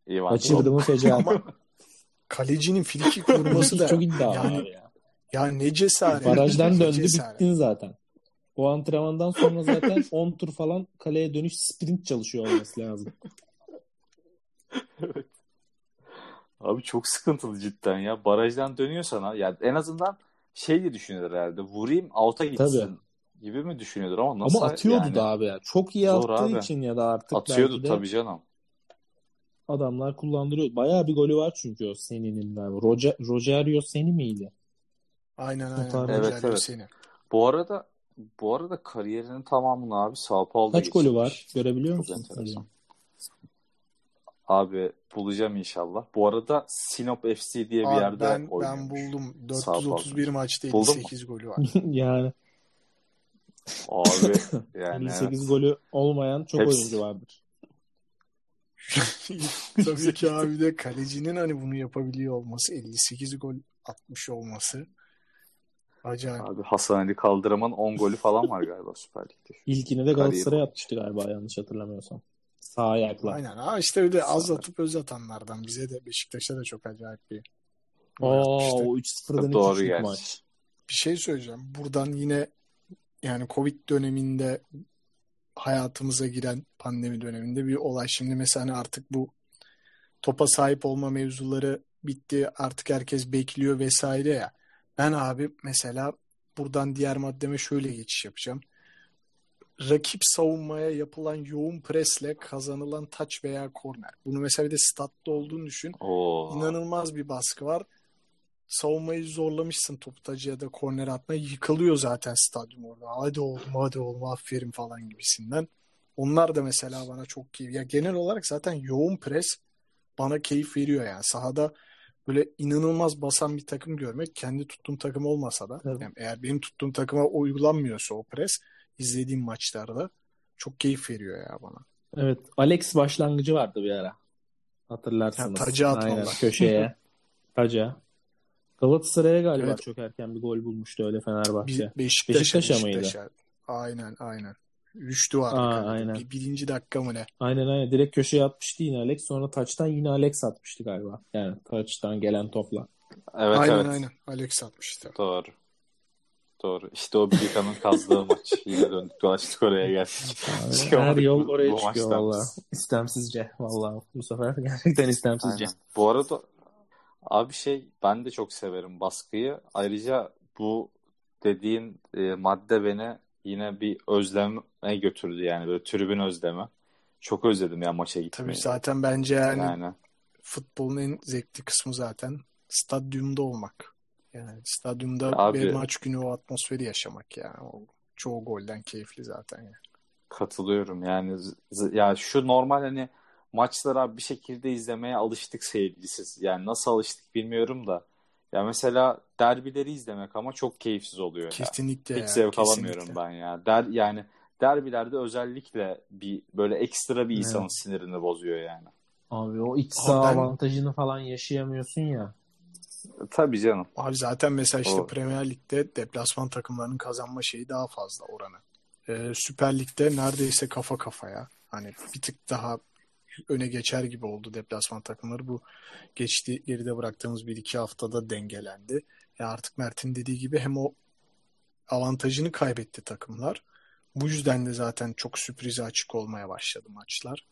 Speaker 2: Ivan
Speaker 4: Kaçırdı mı fecaat.
Speaker 3: Kalecinin frikik vurması da
Speaker 4: çok iddialı
Speaker 3: yani-
Speaker 4: ya.
Speaker 3: ya ne cesaret.
Speaker 4: Barajdan döndü
Speaker 3: cesaret.
Speaker 4: bittin zaten. O antrenmandan sonra zaten 10 tur falan kaleye dönüş sprint çalışıyor olması lazım.
Speaker 2: Abi çok sıkıntılı cidden ya. Barajdan dönüyor sana. Ya en azından şey diye düşünüyordur herhalde. Vurayım out'a gitsin
Speaker 4: Tabii.
Speaker 2: gibi mi düşünüyordur ama nasıl
Speaker 4: Ama atıyordu
Speaker 2: yani?
Speaker 4: da abi ya. Çok iyi
Speaker 2: Zor
Speaker 4: attığı
Speaker 2: abi.
Speaker 4: için ya da artık
Speaker 2: Atıyordu
Speaker 4: de
Speaker 2: tabii canım.
Speaker 4: adamlar kullandırıyor. Bayağı bir golü var çünkü o Seni'nin galiba. Roger, Rogerio Seni miydi?
Speaker 3: Aynen aynen.
Speaker 4: tarz.
Speaker 2: Evet,
Speaker 3: Rogerio
Speaker 2: evet.
Speaker 3: Seni.
Speaker 2: Bu arada bu arada kariyerinin tamamını abi Sao Paulo'da
Speaker 4: Kaç golü var? Görebiliyor
Speaker 2: Çok
Speaker 4: musun?
Speaker 2: Abi bulacağım inşallah. Bu arada Sinop FC diye bir
Speaker 3: Abi
Speaker 2: yerde
Speaker 3: ben, ben
Speaker 2: oynuyormuş.
Speaker 3: buldum.
Speaker 2: Sao Paulo.
Speaker 3: 431 maçta
Speaker 2: Buldun mu?
Speaker 3: 58 golü var.
Speaker 4: yani
Speaker 2: Abi yani
Speaker 4: 58
Speaker 2: evet.
Speaker 4: golü olmayan çok
Speaker 2: Hepsi.
Speaker 4: oyuncu vardır.
Speaker 3: Tabii ki abi de kalecinin hani bunu yapabiliyor olması 58 gol atmış olması acayip.
Speaker 2: Abi Hasan Ali Kaldıram'ın 10 golü falan var galiba Süper Lig'de.
Speaker 4: İlkini de Galatasaray atmıştı galiba yanlış hatırlamıyorsam. Sağ ayakla.
Speaker 3: Aynen. Ha işte öyle az atıp öz atanlardan. Bize de Beşiktaş'a da çok acayip bir
Speaker 4: Oo,
Speaker 3: atmıştı.
Speaker 4: o 3-0'dan
Speaker 2: Doğru
Speaker 4: 2
Speaker 2: gerçi.
Speaker 4: maç.
Speaker 3: Bir şey söyleyeceğim. Buradan yine yani Covid döneminde hayatımıza giren pandemi döneminde bir olay. Şimdi mesela hani artık bu topa sahip olma mevzuları bitti. Artık herkes bekliyor vesaire ya. Ben abi mesela buradan diğer maddeme şöyle geçiş yapacağım. Rakip savunmaya yapılan yoğun presle kazanılan taç veya korner. Bunu mesela bir de statta olduğunu düşün.
Speaker 2: Oo.
Speaker 3: İnanılmaz bir baskı var. Savunmayı zorlamışsın topu tacı ya da korner atmaya yıkılıyor zaten stadyum orada. Hadi oğlum hadi oğlum aferin falan gibisinden. Onlar da mesela bana çok keyif. Ya genel olarak zaten yoğun pres bana keyif veriyor yani. Sahada böyle inanılmaz basan bir takım görmek kendi tuttuğum takım olmasa da
Speaker 4: Evet.
Speaker 3: yani eğer benim tuttuğum takıma uygulanmıyorsa o pres izlediğim maçlarda çok keyif veriyor ya bana.
Speaker 4: Evet. Alex başlangıcı vardı bir ara. Hatırlarsınız.
Speaker 3: Ha, tacı atmalar.
Speaker 4: Aynen, köşeye. Taca. Galatasaray'a galiba
Speaker 3: Evet.
Speaker 4: çok erken bir gol bulmuştu öyle Fenerbahçe.
Speaker 3: Bir, Beşiktaş'a,
Speaker 4: Beşiktaş'a mıydı?
Speaker 3: Beşiktaş'a. Aynen aynen. Rüştü vardı.
Speaker 4: Aa, aynen.
Speaker 3: Bir, birinci dakika mı ne?
Speaker 4: Aynen aynen. Direkt köşeye atmıştı yine Alex. Sonra taçtan yine Alex atmıştı galiba. Yani taçtan gelen topla.
Speaker 2: Evet
Speaker 3: aynen
Speaker 2: evet.
Speaker 3: aynen. Alex atmıştı.
Speaker 2: Doğru. Doğru. İşte o Bilkan'ın kazdığı maç. Yine döndük dolaştık oraya geldik.
Speaker 4: Abi, her yol oraya
Speaker 2: bu
Speaker 4: çıkıyor valla. İstemsizce valla. Bu sefer gerçekten istemsizce.
Speaker 2: Aynen. Bu arada abi şey ben de çok severim baskıyı. Ayrıca bu dediğin e, madde beni yine bir özleme götürdü yani böyle tribün özlemi. Çok özledim ya maça
Speaker 3: Tabii
Speaker 2: gitmeyi.
Speaker 3: zaten bence yani,
Speaker 2: Yani
Speaker 3: futbolun en zevkli kısmı zaten stadyumda olmak. Yani stadyumda
Speaker 2: Abi-
Speaker 3: bir maç günü o atmosferi yaşamak yani. O çoğu golden keyifli zaten yani.
Speaker 2: katılıyorum yani ya şu normal hani maçları abi bir şekilde izlemeye alıştık seyircisiz. Yani nasıl alıştık bilmiyorum da. Ya mesela derbileri izlemek ama çok keyifsiz oluyor ya.
Speaker 3: Kesinlikle
Speaker 2: Hiç
Speaker 3: ya,
Speaker 2: zevk
Speaker 3: kesinlikle.
Speaker 2: alamıyorum ben ya. Der yani derbilerde özellikle bir böyle ekstra bir insanın
Speaker 4: Evet.
Speaker 2: sinirini bozuyor yani.
Speaker 4: Abi o iç saha avantajını falan yaşayamıyorsun ya.
Speaker 2: Tabii canım.
Speaker 3: Abi zaten mesela işte
Speaker 2: O-
Speaker 3: Premier Lig'de deplasman takımlarının kazanma şeyi daha fazla oranı. Ee, Süper Lig'de neredeyse kafa kafaya. Hani bir tık daha öne geçer gibi oldu deplasman takımları. Bu geçti geride bıraktığımız bir iki haftada dengelendi. Ya artık Mert'in dediği gibi hem o avantajını kaybetti takımlar. Bu yüzden de zaten çok sürprize açık olmaya başladı maçlar.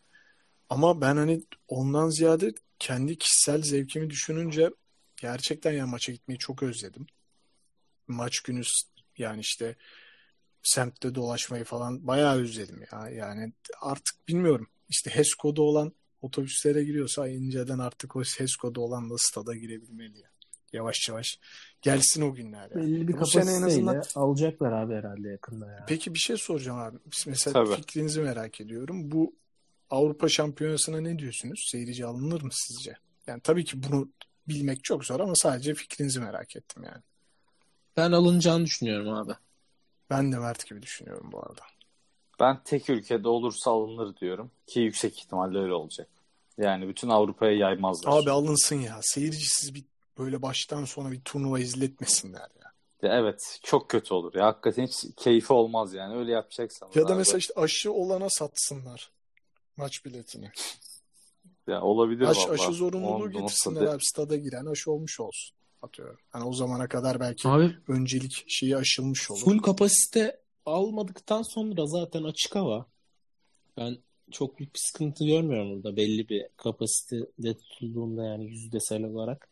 Speaker 3: Ama ben hani ondan ziyade kendi kişisel zevkimi düşününce gerçekten ya maça gitmeyi çok özledim. Maç günü yani işte semtte dolaşmayı falan bayağı özledim ya. Yani artık bilmiyorum. İşte HESCO'da olan otobüslere giriyorsa inceden artık o HESCO'da olan da stada girebilmeli ya. Yavaş yavaş gelsin o günler ya.
Speaker 4: Belli bir
Speaker 3: Bu sene en azından
Speaker 4: alacaklar abi herhalde yakında ya.
Speaker 3: Peki bir şey soracağım abi. Mesela
Speaker 2: Tabii.
Speaker 3: fikrinizi merak ediyorum. Bu Avrupa Şampiyonası'na ne diyorsunuz? Seyirci alınır mı sizce? Yani tabii ki bunu bilmek çok zor ama sadece fikrinizi merak ettim yani.
Speaker 4: Ben alınacağını düşünüyorum abi.
Speaker 3: Ben de Mert gibi düşünüyorum bu arada.
Speaker 2: Ben tek ülkede olursa alınır diyorum ki yüksek ihtimalle öyle olacak. Yani bütün Avrupa'ya yaymazlar.
Speaker 3: Abi alınsın ya. Seyircisiz bir böyle baştan sona bir turnuva izletmesinler ya.
Speaker 2: Ya evet çok kötü olur ya. Hakikaten hiç keyfi olmaz yani. Öyle yapacaksanız.
Speaker 3: Ya da
Speaker 2: abi.
Speaker 3: mesela işte aşı olana satsınlar maç biletini.
Speaker 2: Ya olabilir
Speaker 3: Aş, aşı zorunluluğu
Speaker 2: onu
Speaker 3: getirsinler
Speaker 2: de-
Speaker 3: abi. Stada giren aşı olmuş olsun. Atıyorum. Hani o zamana kadar belki
Speaker 4: Abi
Speaker 3: öncelik şeyi aşılmış olur.
Speaker 4: full kapasite almadıktan sonra zaten açık hava. Ben çok büyük bir sıkıntı görmüyorum burada. Belli bir kapasitede tutulduğunda yani yüzdesel olarak.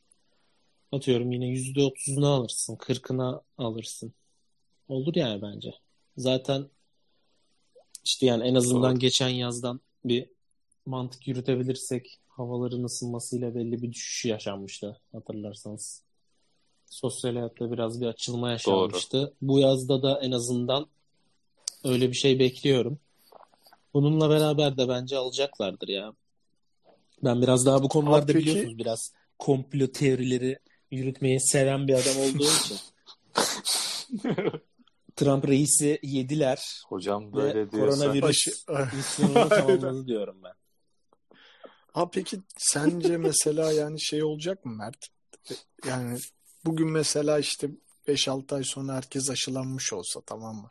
Speaker 4: Atıyorum yine yüzde otuzunu alırsın. Kırkına alırsın. Olur yani bence. Zaten işte yani en azından
Speaker 2: Doğru.
Speaker 4: geçen yazdan bir mantık yürütebilirsek havaların ısınmasıyla belli bir düşüş yaşanmıştı hatırlarsanız. Sosyal hayatta biraz bir açılma yaşanmıştı. Bu yazda da en azından öyle bir şey bekliyorum. Bununla beraber de bence alacaklardır ya. Ben biraz daha bu konularda
Speaker 3: Abi peki-
Speaker 4: biliyorsunuz biraz komplo teorileri yürütmeyi seven bir adam olduğu için. Trump reisi yediler
Speaker 2: Hocam böyle diyorsa.
Speaker 4: koronavirüs misyonunu tamamladı diyorum ben.
Speaker 3: Ha peki sence mesela yani şey olacak mı Mert? Yani bugün mesela işte 5-6 ay sonra herkes aşılanmış olsa tamam mı?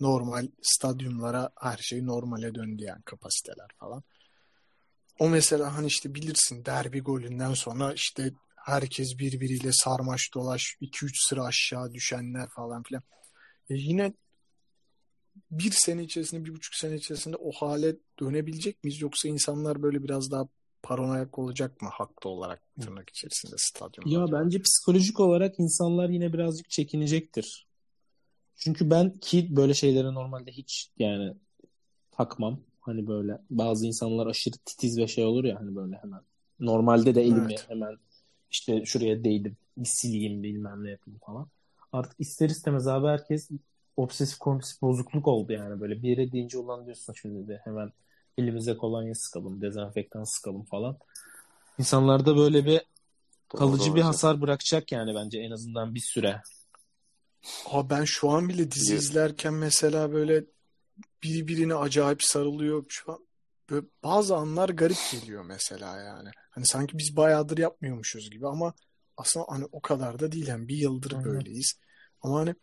Speaker 3: Normal stadyumlara her şey normale döndü yani kapasiteler falan. O mesela hani işte bilirsin derbi golünden sonra işte herkes birbiriyle sarmaş dolaş 2-3 sıra aşağı düşenler falan filan. E yine bir sene içerisinde, bir buçuk sene içerisinde o hale dönebilecek miyiz? Yoksa insanlar böyle biraz daha paranoyak olacak mı haklı olarak tırnak içerisinde stadyumda?
Speaker 4: Ya bence psikolojik olarak insanlar yine birazcık çekinecektir. Çünkü ben ki böyle şeylere normalde hiç yani takmam. Hani böyle bazı insanlar aşırı titiz ve şey olur ya hani böyle hemen. Normalde de elimi
Speaker 3: Evet.
Speaker 4: hemen işte şuraya değdim bir sileyim bilmem ne yapayım falan. Artık ister istemez abi herkes obsesif kompulsif bozukluk oldu yani böyle bir yere deyince ulan diyorsun şimdi de hemen elimize kolonya sıkalım, dezenfektan sıkalım falan. İnsanlarda böyle bir kalıcı
Speaker 2: Doğru
Speaker 4: bir hasar bırakacak yani bence en azından bir süre.
Speaker 3: Aa, ben şu an bile dizi izlerken mesela böyle biri birine acayip sarılıyor. Şu an böyle bazı anlar garip geliyor mesela yani. Hani sanki biz bayağıdır yapmıyormuşuz gibi ama aslında hani o kadar da değil. Yani bir yıldır
Speaker 4: Aynen.
Speaker 3: böyleyiz. Ama hani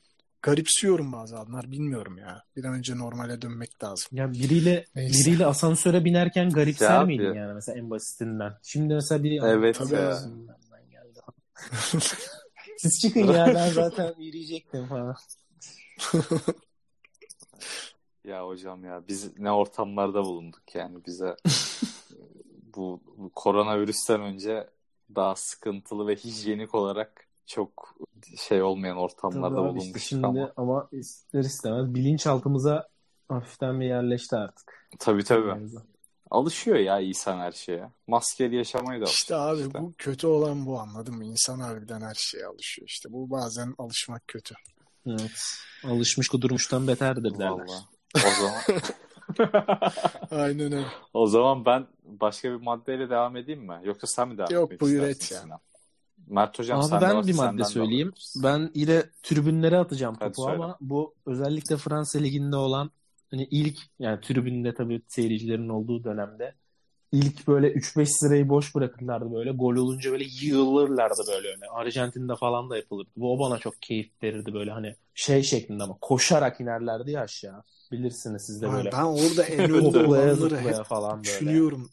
Speaker 3: garipsiyorum bazı anlar. Bilmiyorum ya. Bir an önce normale dönmek lazım.
Speaker 4: Ya biriyle
Speaker 3: Neyse.
Speaker 4: biriyle asansöre binerken garipser
Speaker 2: Ya
Speaker 4: miydin yani mesela en basitinden? Şimdi mesela biri
Speaker 2: Evet
Speaker 3: Tabii
Speaker 2: ya.
Speaker 3: ya.
Speaker 4: Ben geldi. Siz çıkın ya ben zaten yürüyecektim falan.
Speaker 2: Ya hocam ya biz ne ortamlarda bulunduk yani bize bu, bu koronavirüsten önce daha sıkıntılı ve hijyenik olarak çok şey olmayan ortamlarda
Speaker 4: Tabii abi işte şimdi
Speaker 2: ama.
Speaker 4: ama ister istemez bilinçaltımıza hafiften bir yerleşti artık.
Speaker 2: Tabii tabii.
Speaker 4: Mevzu.
Speaker 2: Alışıyor ya insan her şeye. Maskeli yaşamaya da
Speaker 3: İşte abi
Speaker 2: işte.
Speaker 3: bu kötü olan bu anladın mı? İnsan harbiden her şeye alışıyor işte. Bu bazen alışmak kötü.
Speaker 4: Evet. Alışmış kudurmuştan beterdir derler.
Speaker 2: Vallahi. O zaman
Speaker 3: Aynen öyle.
Speaker 2: o zaman ben başka bir maddeyle devam edeyim mi? Yoksa sen mi devam
Speaker 3: Yok, buyur et ya.
Speaker 2: Mert hocam
Speaker 4: Abi
Speaker 2: sende
Speaker 4: ben bir madde
Speaker 2: de
Speaker 4: söyleyeyim. Ben yine tribünlere atacağım
Speaker 2: Hadi
Speaker 4: topu
Speaker 2: söyle.
Speaker 4: ama bu özellikle Fransa Ligi'nde olan hani ilk yani tribünde tabii seyircilerin olduğu dönemde ilk böyle 3-5 sırayı boş bırakırlardı böyle. Gol olunca böyle yığılırlardı böyle öne. Arjantin'de falan da yapılırdı. Bu o bana çok keyif verirdi böyle hani şey şeklinde ama koşarak inerlerdi ya aşağı. Bilirsiniz siz de
Speaker 3: Ay,
Speaker 4: böyle
Speaker 3: Ben orada en önde olanları
Speaker 4: falan böyle.
Speaker 3: düşünüyorum.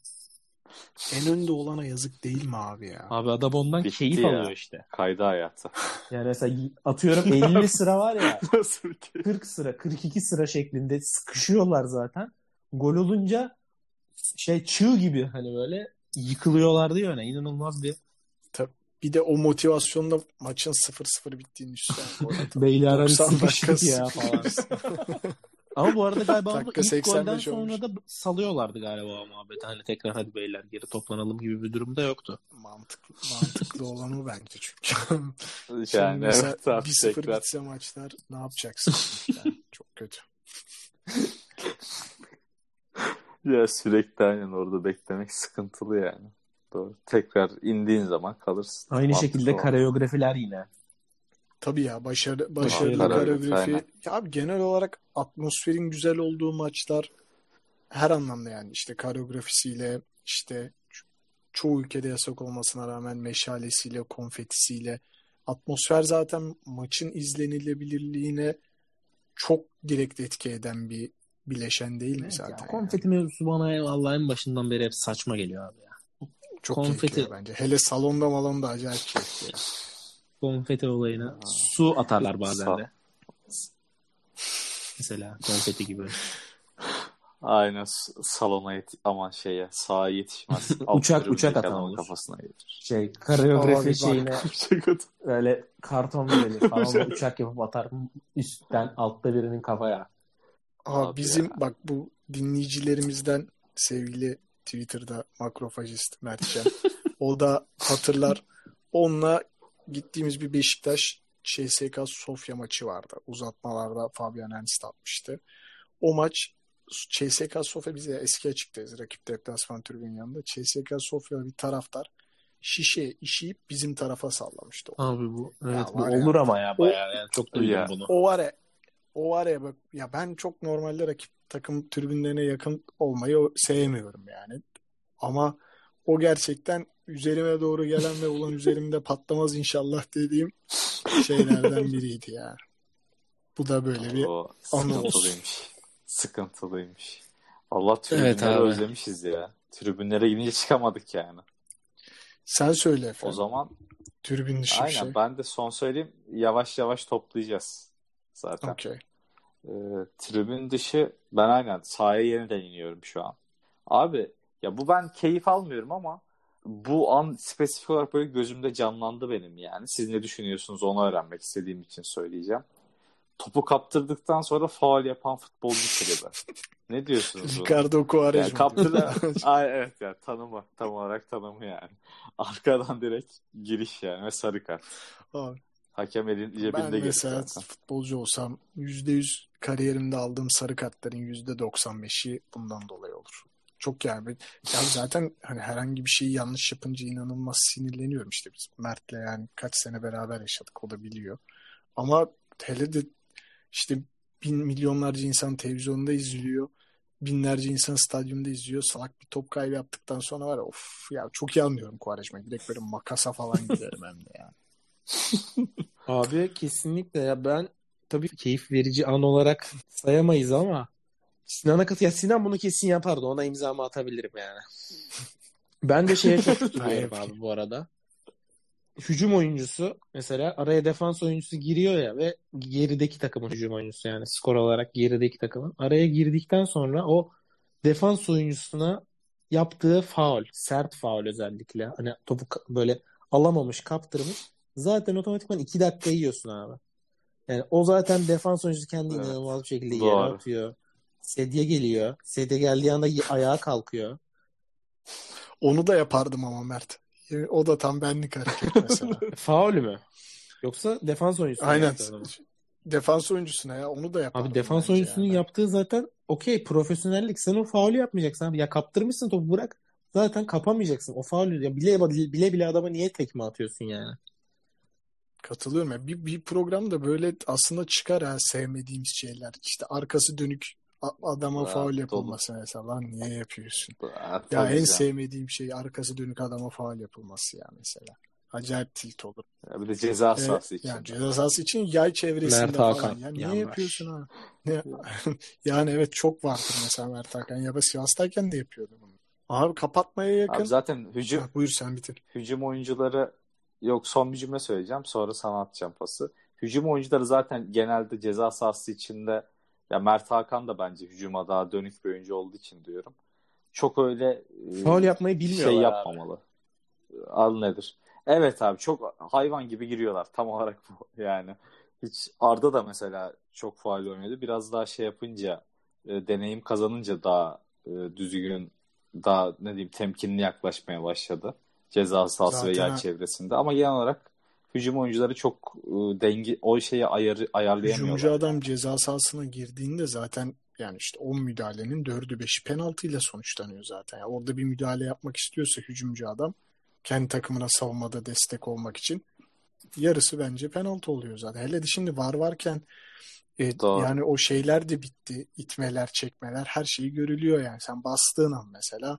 Speaker 3: En önde olana yazık değil mi abi ya?
Speaker 4: Abi adam ondan
Speaker 2: Bitti
Speaker 4: keyif
Speaker 2: ya.
Speaker 4: alıyor işte.
Speaker 2: Kaydı hayatı.
Speaker 4: Yani mesela atıyorum 50 sıra var ya
Speaker 2: Nasıl bir keyif?
Speaker 4: 40 sıra 42 sıra şeklinde sıkışıyorlar zaten. Gol olunca şey çığ gibi hani böyle yıkılıyorlardı ya öne. İnanılmaz bir
Speaker 3: Bir de o motivasyonla maçın 0-0 bittiğini atalım.
Speaker 4: beyler
Speaker 3: 90
Speaker 4: arası ya falan. Ama bu arada galiba ilk
Speaker 3: 85
Speaker 4: golden
Speaker 3: olmuş.
Speaker 4: sonra da salıyorlardı galiba o muhabbeti. Hani tekrar hadi beyler geri toplanalım gibi bir durumda yoktu.
Speaker 3: Mantıklı, mantıklı olan o bence çünkü. Şimdi
Speaker 2: Yani
Speaker 3: mesela
Speaker 2: evet abi
Speaker 3: 1-0
Speaker 2: tekrar.
Speaker 3: bitse maçlar ne yapacaksın? Yani çok kötü.
Speaker 2: Ya sürekli aynen orada beklemek sıkıntılı yani. Doğru. Tekrar indiğin zaman kalırsın.
Speaker 4: Aynı
Speaker 2: Mantıklı
Speaker 4: şekilde
Speaker 2: olan.
Speaker 4: koreografiler yine.
Speaker 3: Tabii ya başarı, başarılı
Speaker 2: Koreografi,
Speaker 3: koreografi. Ya abi genel olarak atmosferin güzel olduğu maçlar her anlamda yani işte koreografisiyle işte ço- çoğu ülkede yasak olmasına rağmen meşalesiyle, konfetisiyle atmosfer zaten maçın izlenilebilirliğine çok direkt etki eden bir bileşen değil mi
Speaker 4: Evet
Speaker 3: zaten?
Speaker 4: ya,
Speaker 3: yani?
Speaker 4: konfeti mevzusu bana vallahi en başından beri hep saçma geliyor abi ya.
Speaker 3: Çok
Speaker 4: konfeti-
Speaker 3: bence. Hele salonda malonda acayip keyifli.
Speaker 4: Konfeti olayına su atarlar bazen
Speaker 2: Sağ-
Speaker 4: de. Mesela konfeti gibi.
Speaker 2: Aynen salona yet aman şeye sağa yetişmez.
Speaker 4: Uçak- uçak atan olur.
Speaker 2: kafasına gelir.
Speaker 4: Şey
Speaker 3: bak.
Speaker 4: şeyine
Speaker 2: Uçak atan.
Speaker 4: öyle karton verir falan uçak yapıp atar üstten altta birinin kafaya.
Speaker 3: Aa,
Speaker 2: Abi
Speaker 3: bizim
Speaker 2: ya.
Speaker 3: bak bu dinleyicilerimizden sevgili Twitter'da makrofajist Mertcan. o da hatırlar. Onunla gittiğimiz bir Beşiktaş CSK Sofya maçı vardı. Uzatmalarda Fabian Ernst atmıştı. O maç CSK Sofya bize eski açıktayız. Rakip deplasman tribünün yanında. CSK Sofya bir taraftar şişe işeyip bizim tarafa sallamıştı.
Speaker 4: Abi bu evet
Speaker 3: Ya
Speaker 4: bu
Speaker 3: var ya.
Speaker 4: olur ama ya bayağı yani çok duydum
Speaker 2: Ya.
Speaker 4: bunu.
Speaker 3: O var ya o var ya bak ya ben çok normalde rakip takım tribünlerine yakın olmayı sevmiyorum yani. Ama o gerçekten üzerime doğru gelen ve ulan üzerimde patlamaz inşallah dediğim şeylerden biriydi ya. Bu da böyle bir
Speaker 2: O
Speaker 3: anı
Speaker 2: sıkıntılıymış. Sıkıntılıymış. Allah
Speaker 4: Evet
Speaker 2: tribünleri
Speaker 4: abi.
Speaker 2: özlemişiz ya. Tribünlere gidince çıkamadık yani.
Speaker 3: sen söyle
Speaker 2: O
Speaker 3: efendim.
Speaker 2: zaman
Speaker 3: Tribün dışı bir
Speaker 2: aynen
Speaker 3: şey.
Speaker 2: ben de son söyleyeyim. Yavaş yavaş toplayacağız zaten.
Speaker 3: Okey.
Speaker 2: Ee, tribün dışı ben aynen sahaya yeniden iniyorum şu an. Abi ya bu ben keyif almıyorum ama bu an spesifik olarak böyle gözümde canlandı benim yani. Siz ne düşünüyorsunuz onu öğrenmek istediğim için söyleyeceğim. Topu kaptırdıktan sonra faul yapan futbolcu tribi. Ne diyorsunuz?
Speaker 3: Ricardo Quaresma.
Speaker 2: Yani kaptırdı. Ay, evet ya tanımı. Tam olarak tanımı yani. Arkadan direkt giriş yani ve sarı kart.
Speaker 3: Abi,
Speaker 2: Hakem elin
Speaker 3: ben
Speaker 2: cebinde gelir
Speaker 3: mesela
Speaker 2: zaten.
Speaker 3: futbolcu olsam %100 kariyerimde aldığım sarı kartların %95'i bundan dolayı olur. Çok yani. Ya zaten hani herhangi bir şeyi yanlış yapınca inanılmaz sinirleniyorum işte biz. Mert'le yani kaç sene beraber yaşadık o da biliyor. Ama hele de işte bin milyonlarca insan televizyonda izliyor. Binlerce insan stadyumda izliyor. Salak bir top kaybı yaptıktan sonra var ya of ya çok iyi anlıyorum Quaresma'yı. Direkt böyle makasa falan giderim hem de yani.
Speaker 4: Abi kesinlikle ya ben tabii keyif verici an olarak sayamayız ama Sinan'a katı ya Sinan bunu kesin yapardı. Ona imzamı atabilirim yani. Ben de şeye çok tutuluyorum abi bu arada. Hücum oyuncusu mesela araya defans oyuncusu giriyor ya ve gerideki takımın hücum oyuncusu yani skor olarak gerideki takımın araya girdikten sonra o defans oyuncusuna yaptığı faul, sert faul özellikle hani topu böyle alamamış, kaptırmış. Zaten otomatikman 2 dakika yiyorsun abi. Yani o zaten defans oyuncusu kendi
Speaker 2: Evet.
Speaker 4: inanılmaz bir şekilde yere atıyor. Sedye geliyor. Sedye geldiği anda ayağa kalkıyor.
Speaker 3: Onu da yapardım ama Mert. Yani O da tam benlik hareket mesela.
Speaker 4: Faul mü? Yoksa defans oyuncusu mu
Speaker 3: Aynen. Defans oyuncusuna ya onu da yapardım.
Speaker 4: Abi defans oyuncusunun
Speaker 3: yani.
Speaker 4: yaptığı zaten okey profesyonellik. Sen o faulü yapmayacaksın abi. Ya kaptırmışsın topu bırak. Zaten kapamayacaksın. O faulü ya bile bile bile adama niye tekme atıyorsun yani?
Speaker 3: Katılıyorum ya. Bir, bir programda böyle aslında çıkar ha sevmediğimiz şeyler. İşte arkası dönük adama
Speaker 2: Ha,
Speaker 3: faul
Speaker 2: dolu.
Speaker 3: yapılması mesela. Lan niye yapıyorsun?
Speaker 2: Ha,
Speaker 3: Ya en sevmediğim şey arkası dönük adama faul yapılması ya mesela. Acayip tilt olur.
Speaker 2: Ya bir de ceza
Speaker 3: Ee,
Speaker 2: sahası için.
Speaker 3: yani ceza sahası için yay çevresinde
Speaker 4: Mert
Speaker 3: falan.
Speaker 4: Hakan,
Speaker 3: Ya niye yapıyorsun ha? Ne? yani evet çok vardır mesela Mert Hakan. Ya da Sivas'tayken de yapıyordu bunu. Abi kapatmaya yakın.
Speaker 2: Abi zaten hücum
Speaker 3: Ha, buyur sen bitir.
Speaker 2: hücum oyuncuları yok son bir cümle söyleyeceğim sonra sana atacağım pası. Hücum oyuncuları zaten genelde ceza sahası içinde ya Mert Hakan da bence hücuma daha dönük bir oyuncu olduğu için diyorum. Çok öyle e,
Speaker 4: Faul yapmayı bilmiyorlar
Speaker 2: şey
Speaker 4: abi.
Speaker 2: yapmamalı. Al nedir? Evet abi çok hayvan gibi giriyorlar tam olarak bu yani. Hiç Arda da mesela çok faal oynadı. Biraz daha şey yapınca e, deneyim kazanınca daha e, düzgün daha ne diyeyim temkinli yaklaşmaya başladı. Ceza sahası ve
Speaker 3: Zaten
Speaker 2: yer
Speaker 3: ha-
Speaker 2: çevresinde. Ama genel olarak hücum oyuncuları çok e, dengi o şeyi ayarı, ayarlayamıyorlar.
Speaker 3: Hücumcu adam ceza sahasına girdiğinde zaten yani işte 10 müdahalenin 4'ü 5'i penaltıyla sonuçlanıyor zaten. Yani orada bir müdahale yapmak istiyorsa hücumcu adam kendi takımına savunmada destek olmak için yarısı bence penaltı oluyor zaten. Hele de şimdi var varken e,
Speaker 2: Doğru.
Speaker 3: yani o şeyler de bitti. İtmeler, çekmeler her şeyi görülüyor yani. Sen bastığın an mesela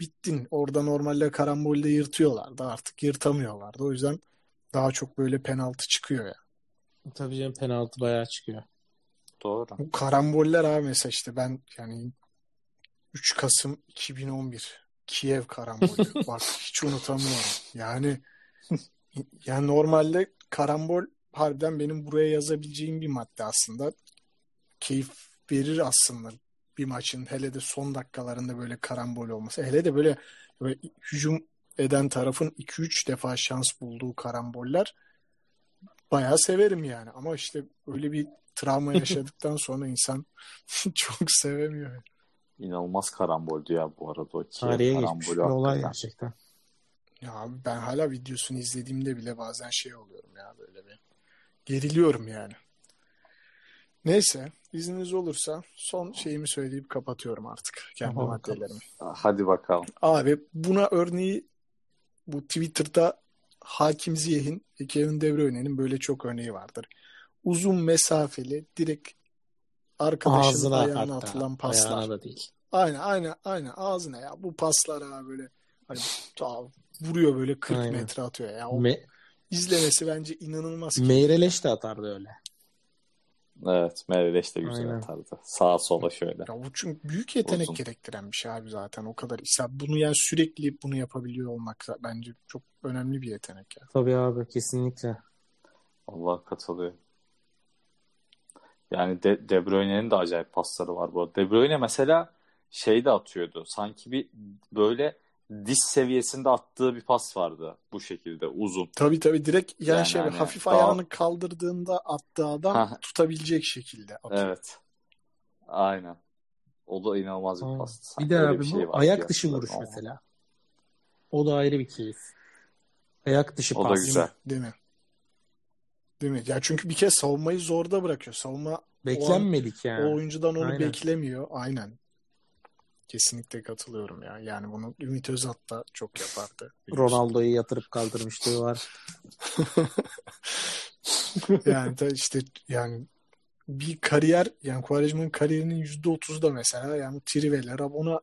Speaker 3: bittin. Orada normalde karambolde yırtıyorlardı. Artık yırtamıyorlardı. O yüzden daha çok böyle penaltı çıkıyor ya.
Speaker 4: Tabii canım penaltı bayağı çıkıyor.
Speaker 2: Doğru.
Speaker 3: Bu karamboller abi mesela işte ben yani 3 Kasım 2011 Kiev karambolü. Bak hiç unutamıyorum. Yani yani normalde karambol harbiden benim buraya yazabileceğim bir madde aslında. Keyif verir aslında bir maçın hele de son dakikalarında böyle karambol olması. Hele de böyle, böyle hücum eden tarafın 2-3 defa şans bulduğu karamboller bayağı severim yani. Ama işte öyle bir travma yaşadıktan sonra insan çok sevemiyor.
Speaker 2: İnanılmaz karamboldü ya bu arada o
Speaker 4: Tarihe geçmiş bir olay gerçekten.
Speaker 3: Ya ben hala videosunu izlediğimde bile bazen şey oluyorum ya böyle bir geriliyorum yani. Neyse izniniz olursa son şeyimi söyleyip kapatıyorum artık kendi
Speaker 4: Tamam, bakalım.
Speaker 3: maddelerimi.
Speaker 2: Hadi bakalım.
Speaker 3: Abi buna örneği bu Twitter'da Hakim Ziyeh'in ve Kevin De Bruyne'nin böyle çok örneği vardır. Uzun mesafeli direkt arkadaşın
Speaker 4: Ağzına
Speaker 3: ayağına
Speaker 4: hatta.
Speaker 3: atılan paslar.
Speaker 4: Ayağına da değil.
Speaker 3: Aynen aynen aynen ağzına ya bu paslar ha böyle hani ta- vuruyor böyle 40
Speaker 4: Aynen.
Speaker 3: metre atıyor ya. O
Speaker 4: Me
Speaker 3: izlemesi bence inanılmaz.
Speaker 4: Meyreleş de atardı öyle.
Speaker 2: Evet Merveş de güzel
Speaker 4: Aynen.
Speaker 2: atardı. Sağa sola şöyle.
Speaker 3: Ya bu çünkü büyük yetenek
Speaker 2: Uzun.
Speaker 3: gerektiren bir şey abi zaten o kadar. İşte bunu yani sürekli bunu yapabiliyor olmak bence çok önemli bir yetenek ya.
Speaker 4: Tabii abi kesinlikle.
Speaker 2: Allah katılıyor. Yani De, De Bruyne'nin de acayip pasları var bu arada. De Bruyne mesela şey de atıyordu. Sanki bir böyle diş seviyesinde attığı bir pas vardı bu şekilde uzun.
Speaker 3: Tabii tabii direkt yani,
Speaker 2: Yani
Speaker 3: şey
Speaker 2: hani
Speaker 3: hafif
Speaker 2: daha-
Speaker 3: ayağını kaldırdığında attığı adam tutabilecek şekilde atıyor.
Speaker 2: Evet. Aynen. O da inanılmaz bir pastı.
Speaker 4: Bir
Speaker 2: Sanki
Speaker 4: de
Speaker 2: öyle
Speaker 4: abi
Speaker 2: bir
Speaker 4: bu
Speaker 2: şey var
Speaker 4: ayak dışı vuruş
Speaker 2: ama.
Speaker 4: mesela. O da ayrı bir keyif. Ayak dışı
Speaker 2: O da
Speaker 4: pas.
Speaker 2: güzel.
Speaker 3: Değil mi? Değil mi? Ya çünkü bir kez savunmayı zorda bırakıyor. Savunma
Speaker 4: Beklenmedik yani.
Speaker 3: o oyuncudan onu
Speaker 4: Aynen.
Speaker 3: beklemiyor. Aynen. Kesinlikle katılıyorum ya. Yani bunu Ümit Özat da çok yapardı.
Speaker 4: Ronaldo'yu yatırıp kaldırmışlığı var.
Speaker 3: yani da işte yani bir kariyer yani Quaresma'nın kariyerinin yüzde otuzu da mesela yani Triveler ona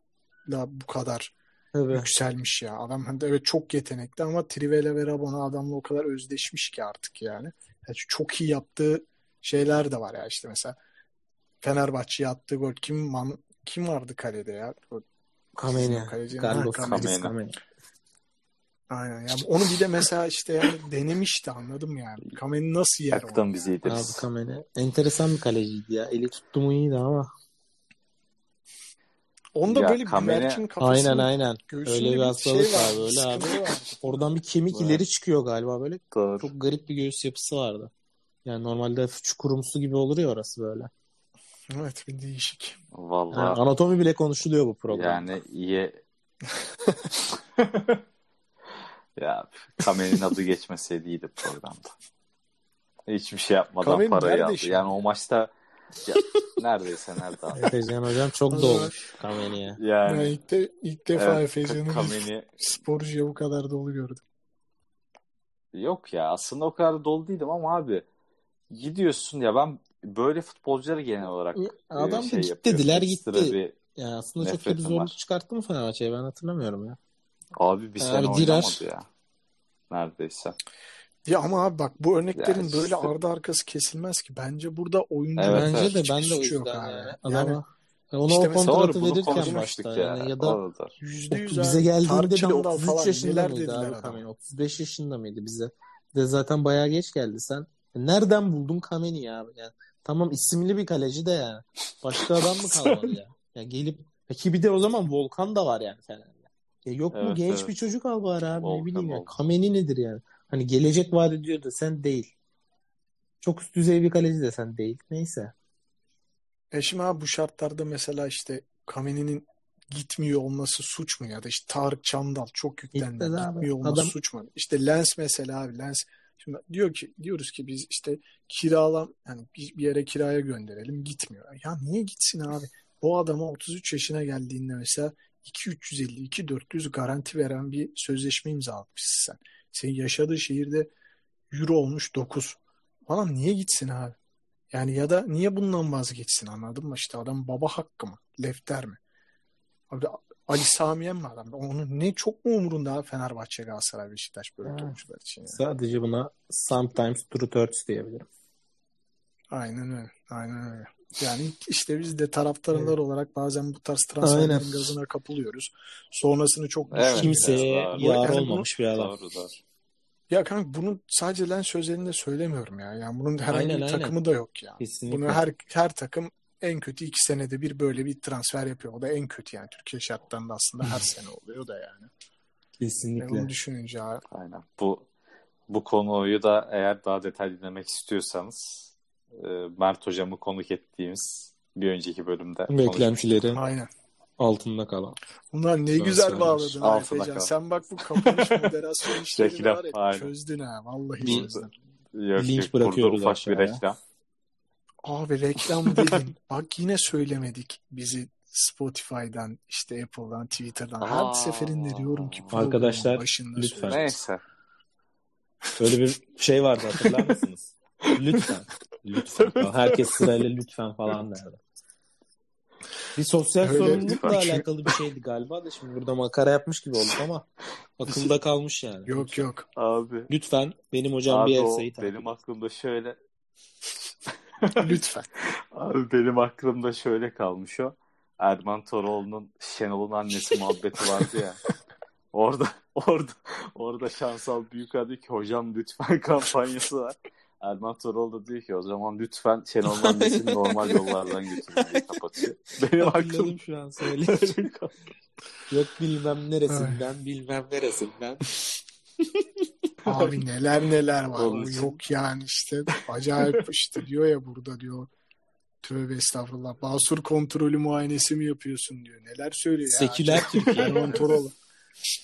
Speaker 3: da bu kadar
Speaker 4: Tabii.
Speaker 3: yükselmiş ya. Adam hani evet çok yetenekli ama Trivela ve Rabona adamla o kadar özdeşmiş ki artık yani. Yani çok iyi yaptığı şeyler de var ya işte mesela Fenerbahçe'ye attığı gol kim man, kim vardı kalede ya? O-
Speaker 4: Kameni.
Speaker 3: Kaleci-
Speaker 4: Carlos.
Speaker 2: Kameni.
Speaker 3: Aynen. Ya onu bir de mesela işte yani denemişti anladım yani. Kameni nasıl yer onu?
Speaker 2: bizi
Speaker 4: Abi
Speaker 2: İdris.
Speaker 4: Kameni. Enteresan bir kaleciydi ya. Eli tuttu mu iyiydi ama.
Speaker 3: Onda
Speaker 2: Ya
Speaker 3: böyle bir
Speaker 2: Kameni-
Speaker 3: güvercin kafasının
Speaker 4: Aynen aynen. Öyle bir
Speaker 3: bir
Speaker 4: hastalık
Speaker 3: şey
Speaker 4: var böyle abi.
Speaker 3: var.
Speaker 4: Oradan bir kemik ileri çıkıyor galiba böyle.
Speaker 2: Doğru.
Speaker 4: Çok garip bir göğüs yapısı vardı. Yani normalde çukurumsu gibi olur ya orası böyle.
Speaker 3: Evet bir değişik.
Speaker 4: Yani
Speaker 2: Vallahi
Speaker 4: anatomi bile konuşuluyor bu programda.
Speaker 2: yani iyi ya Kame'nin adı geçmeseydi iyiydi programda. Hiçbir şey yapmadan
Speaker 3: Kamen
Speaker 2: parayı
Speaker 3: nerede
Speaker 2: aldı.
Speaker 3: şimdi?
Speaker 2: Yani o maçta ya, neredeyse nerede aldı?
Speaker 4: Efecan hocam çok dolmuş Kameni'ye.
Speaker 3: Ben
Speaker 2: Yani
Speaker 3: ilk, de, ilk defa
Speaker 2: evet,
Speaker 3: Efecan'ı
Speaker 2: Kameni
Speaker 3: sporcuya bu kadar dolu gördüm.
Speaker 2: yok ya aslında o kadar dolu değildim ama abi gidiyorsun ya ben böyle futbolcuları genel olarak
Speaker 4: Adam
Speaker 2: e,
Speaker 4: da
Speaker 2: şey
Speaker 4: git
Speaker 2: yapıyorum.
Speaker 4: dediler
Speaker 2: Ekstra
Speaker 4: gitti.
Speaker 2: bir-
Speaker 4: Yani aslında çok da bir
Speaker 2: Nefretim
Speaker 4: zorluk çıkarttı mı Fenerbahçe'ye ben hatırlamıyorum ya.
Speaker 2: Abi bir
Speaker 4: Abi
Speaker 2: sene oynamadı ya. Neredeyse.
Speaker 3: Ya ama abi bak bu örneklerin
Speaker 2: Yani
Speaker 3: böyle
Speaker 2: işte-
Speaker 3: ardı arkası kesilmez ki. Bence burada oyuncu
Speaker 2: Evet,
Speaker 4: Bence
Speaker 2: evet.
Speaker 4: de ben de o yüzden yani.
Speaker 3: Yani
Speaker 4: Adama ona
Speaker 3: işte
Speaker 4: o
Speaker 2: Doğru
Speaker 4: kontratı
Speaker 2: bunu
Speaker 4: verirken başta
Speaker 2: ya.
Speaker 4: yani ya da
Speaker 2: Doğrudur.
Speaker 3: yüzde yüz
Speaker 4: bize
Speaker 3: abi.
Speaker 4: geldiğinde bile
Speaker 3: Çamdal
Speaker 4: 33
Speaker 3: falan
Speaker 4: yaşında mıydı
Speaker 3: dediler
Speaker 4: abi. Kameni? 35 yaşında mıydı bize? De zaten bayağı geç geldi sen. Nereden buldun Kameni'yi abi? Yani tamam isimli bir kaleci de yani. Başka adam mı kalmadı ya? Ya gelip peki bir de o zaman Volkan da var yani Fener'de. Ya yok mu
Speaker 2: Evet,
Speaker 4: genç
Speaker 2: evet.
Speaker 4: bir çocuk al bari abi
Speaker 2: Volkan,
Speaker 4: ne bileyim ya.
Speaker 2: Volkan.
Speaker 4: Kameni nedir yani? Hani gelecek vaat ediyor da sen değil. Çok üst düzey bir kaleci de sen değil. Neyse.
Speaker 3: E şimdi abi bu şartlarda mesela işte Kameni'nin gitmiyor olması suç mu ya da işte Tarık Çamdal çok yüklendi.
Speaker 4: Gitmedi abi.
Speaker 3: Gitmiyor olması
Speaker 4: Adam-
Speaker 3: suç mu? İşte Lens mesela abi Lens şimdi diyor ki diyoruz ki biz işte kiralam yani bir, yere kiraya gönderelim gitmiyor. Ya niye gitsin abi? O adama 33 yaşına geldiğinde mesela 2 2 400 garanti veren bir sözleşme imzalamışsın sen. Senin yaşadığı şehirde euro olmuş 9. Falan niye gitsin abi? Yani ya da niye bundan vazgeçsin anladın mı? İşte adam baba hakkı mı? Lefter mi? Abi Ali Samiyen mi adam? Onun ne çok mu umurunda abi Fenerbahçe, Galatasaray, Beşiktaş böyle oyuncular için yani.
Speaker 4: Sadece buna sometimes truth hurts diyebilirim.
Speaker 3: Aynen öyle. Aynen öyle. Yani işte biz de taraftarlar olarak bazen bu tarz transferlerin
Speaker 4: Aynen.
Speaker 3: gazına kapılıyoruz. Sonrasını çok
Speaker 2: Evet.
Speaker 4: Kimseye yar
Speaker 3: Yani
Speaker 4: olmamış bir adam.
Speaker 3: Ya kanka bunu sadece Lens özelinde söylemiyorum ya. Yani bunun herhangi
Speaker 4: Aynen,
Speaker 3: bir
Speaker 4: aynen.
Speaker 3: takımı da yok ya.
Speaker 4: Kesinlikle.
Speaker 3: Bunu her her takım en kötü iki senede bir böyle bir transfer yapıyor. O da en kötü yani. Türkiye şartlarında aslında her sene oluyor da yani. Ben
Speaker 4: Kesinlikle.
Speaker 3: onu düşününce abi.
Speaker 2: Aynen. Bu bu konuyu da eğer daha detaylı dinlemek istiyorsanız e, Mert hocamı konuk ettiğimiz bir önceki bölümde
Speaker 4: Beklentilerin
Speaker 3: Aynen.
Speaker 4: altında kalan.
Speaker 3: Bunlar ne
Speaker 4: Doğru
Speaker 3: güzel bağladın
Speaker 2: kal.
Speaker 3: Sen bak bu kapanış moderasyon işlerini
Speaker 2: Reklam,
Speaker 3: var ya çözdün ha. Vallahi
Speaker 4: Bir-
Speaker 3: çözdün.
Speaker 2: Yok,
Speaker 4: Link
Speaker 2: yok, burada
Speaker 4: bırakıyoruz
Speaker 2: ufak
Speaker 4: aşağıya.
Speaker 2: bir reklam.
Speaker 3: Abi reklam dedin. Bak yine söylemedik bizi Spotify'dan, işte Apple'dan, Twitter'dan. Her
Speaker 2: Aa.
Speaker 3: seferinde diyorum ki
Speaker 4: Arkadaşlar,
Speaker 3: başında
Speaker 4: lütfen.
Speaker 3: söyleyeceğiz.
Speaker 2: Neyse.
Speaker 4: Öyle bir şey vardı hatırlar mısınız? Lütfen. Lütfen. falan. Herkes sırayla lütfen falan derdi. Bir sosyal
Speaker 3: Öyle
Speaker 4: sorumlulukla alakalı bir şeydi galiba da şimdi burada makara yapmış gibi olduk ama akılda kalmış yani.
Speaker 3: Yok yok.
Speaker 2: Abi.
Speaker 4: Lütfen benim hocam
Speaker 2: Abi
Speaker 4: bir takip
Speaker 2: benim aklımda şöyle
Speaker 3: Lütfen.
Speaker 2: abi benim aklımda şöyle kalmış o. Erman Toroğlu'nun Şenol'un annesi muhabbeti vardı ya. Orada orada orada Şansal Büyükağ diyor ki hocam lütfen kampanyası var. Erman Toroğlu da diyor ki o zaman lütfen Şenol Mendes'in normal yollardan götürün diye kapatıyor. Benim aklım
Speaker 4: şu an söyle. Yok bilmem neresinden, bilmem neresinden.
Speaker 3: Abi neler neler var.
Speaker 2: Onun
Speaker 3: Yok yani işte acayip işte diyor ya burada diyor. Tövbe estağfurullah. Basur kontrolü muayenesi mi yapıyorsun diyor. Neler söylüyor ya.
Speaker 4: Seküler Türkiye.
Speaker 3: Erman Toroğlu.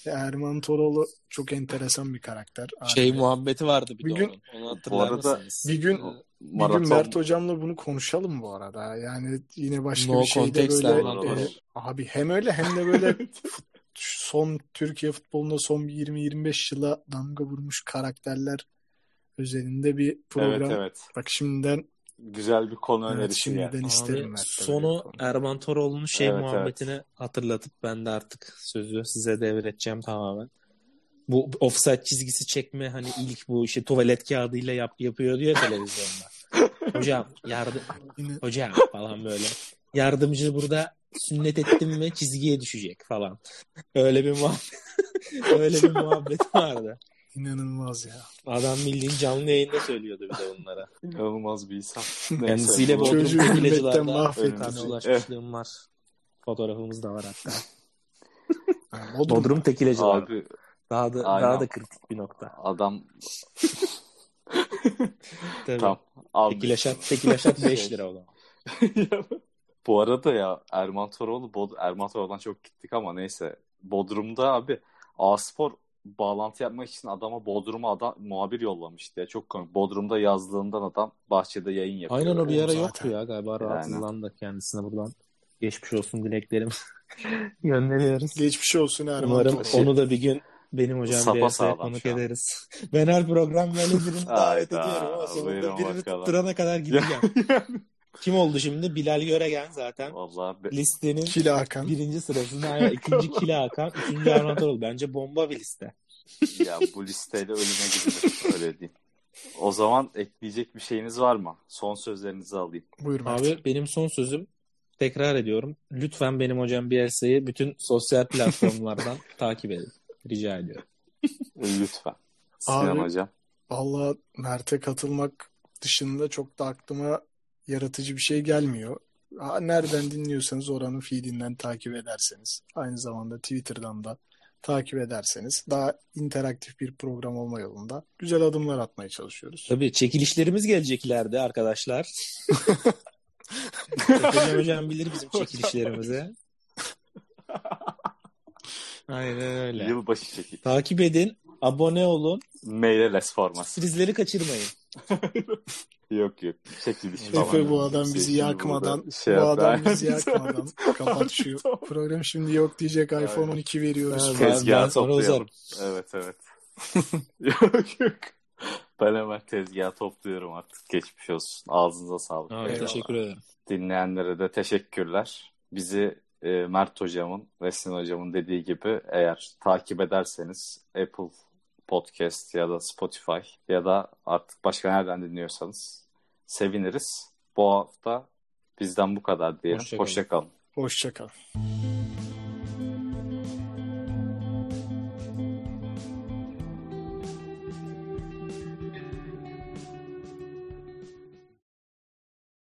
Speaker 3: Erman Toroğlu çok enteresan bir karakter.
Speaker 4: Şey
Speaker 3: Abi,
Speaker 4: muhabbeti vardı bir,
Speaker 3: Bir
Speaker 4: de
Speaker 3: gün-
Speaker 4: onun. Onu
Speaker 2: Bu
Speaker 4: hatırlar
Speaker 2: arada
Speaker 4: mısınız?
Speaker 3: bir gün bir gün Mert hocamla bunu konuşalım bu arada. Yani yine başka
Speaker 4: No
Speaker 3: bir şeyde böyle e, abi hem öyle hem de böyle son Türkiye futbolunda son bir 20-25 yıla damga vurmuş karakterler özelinde bir program.
Speaker 2: Evet evet.
Speaker 3: Bak şimdiden
Speaker 2: Güzel bir konu
Speaker 3: evet,
Speaker 2: önerisi
Speaker 3: şimdiden
Speaker 2: yani.
Speaker 3: isterim
Speaker 4: Abi, sonu. Erman Toroğlu'nun şey
Speaker 2: Evet,
Speaker 4: muhabbetini hatırlatıp ben de artık sözü size devredeceğim tamamen. Bu offside çizgisi çekme hani ilk bu işte tuvalet kağıdıyla yap yapıyor diyor ya televizyonda. hocam yardım hocam falan böyle. Yardımcı burada sünnet ettim mi çizgiye düşecek falan. Öyle bir muhabbet öyle bir muhabbet vardı.
Speaker 3: inanılmaz ya.
Speaker 4: Adam bildiğin canlı yayında söylüyordu bir de bunlara.
Speaker 2: İnanılmaz bir insan.
Speaker 4: Kendisiyle
Speaker 2: bu-
Speaker 4: Bodrum
Speaker 3: Çocuğu gülmekten
Speaker 4: tekilacılarda karşılaşmışlığım var. Fotoğrafımız da var hatta.
Speaker 3: Bodrum,
Speaker 4: Bodrum tekilacılar.
Speaker 2: Abi
Speaker 4: Daha da
Speaker 2: Aynen.
Speaker 4: daha da kritik bir nokta.
Speaker 2: adam
Speaker 4: Tabii.
Speaker 2: tam almış.
Speaker 4: Tekilaşat, tekilaşat 5
Speaker 2: Şey.
Speaker 4: lira o zaman.
Speaker 2: Bu arada ya Erman Toroğlu, Bod Erman Toroğlu'dan çok gittik ama neyse. Bodrum'da abi A-Spor bağlantı yapmak için adama Bodrum'a adam, muhabir yollamıştı ya. Çok komik. Bodrum'da yazdığından adam bahçede yayın yapıyor.
Speaker 4: Aynen o bir ara
Speaker 3: zaten.
Speaker 4: yoktu ya galiba
Speaker 2: Yani.
Speaker 4: rahatsızlandı kendisine buradan. Geçmiş olsun dileklerim. Gönderiyoruz.
Speaker 3: geçmiş olsun Erman
Speaker 4: Umarım
Speaker 3: Toroğlu.
Speaker 4: onu da bir gün benim hocam
Speaker 2: Sapa
Speaker 4: konuk ederiz. Ben her program böyle birini davet ediyorum ama sonunda birini
Speaker 2: bakalım.
Speaker 4: tutturana kadar gideceğim. Kim oldu şimdi? Bilal Göregen zaten.
Speaker 2: Vallahi be-
Speaker 4: Listenin
Speaker 3: Kili Hakan.
Speaker 4: birinci sırasında aynen, ikinci Kila Hakan, üçüncü Erman Toroğlu. Bence bomba bir liste.
Speaker 2: ya bu listeyle ölüme gidilir. Öyle diyeyim. O zaman ekleyecek bir şeyiniz var mı? Son sözlerinizi alayım.
Speaker 3: Buyur Mert.
Speaker 4: Abi benim son sözüm tekrar ediyorum. Lütfen benim hocam Bielsa'yı bütün sosyal platformlardan takip edin. Rica ediyorum.
Speaker 2: Lütfen. Sinan
Speaker 3: Abi-
Speaker 2: Hocam.
Speaker 3: Valla Mert'e katılmak dışında çok da aklıma yaratıcı bir şey gelmiyor. Ha, Nereden dinliyorsanız oranın feedinden takip ederseniz, aynı zamanda Twitter'dan da takip ederseniz daha interaktif bir program olma yolunda güzel adımlar atmaya çalışıyoruz.
Speaker 4: Tabii çekilişlerimiz gelecek ileride arkadaşlar. Hocam hocam bilir bizim çekilişlerimizi. Aynen öyle.
Speaker 2: Yılbaşı çekil.
Speaker 4: Takip edin, abone olun,
Speaker 2: Maile les forması.
Speaker 4: sürprizleri kaçırmayın.
Speaker 2: Yok yok. Çekiliş
Speaker 3: Efe
Speaker 2: falan.
Speaker 3: bu adam bizi
Speaker 2: şimdi
Speaker 3: yakmadan,
Speaker 2: şey
Speaker 3: bu adam bizi yakmadan kapat şu program şimdi yok diyecek iPhone
Speaker 2: Aynen.
Speaker 3: 12 veriyoruz.
Speaker 2: Tezgahı toplayalım. Evet evet. yok yok. Ben hemen tezgahı topluyorum artık. Geçmiş olsun. Ağzınıza sağlık.
Speaker 4: Abi,
Speaker 3: Eyvallah.
Speaker 4: teşekkür ederim.
Speaker 2: Dinleyenlere de teşekkürler. Bizi e, Mert Hocam'ın ve Hocam'ın dediği gibi eğer takip ederseniz Apple Podcast ya da Spotify ya da artık başka nereden dinliyorsanız seviniriz. Bu hafta bizden bu kadar diyelim.
Speaker 4: Hoşça kalın.
Speaker 2: Hoşça kalın.
Speaker 3: Hoşça.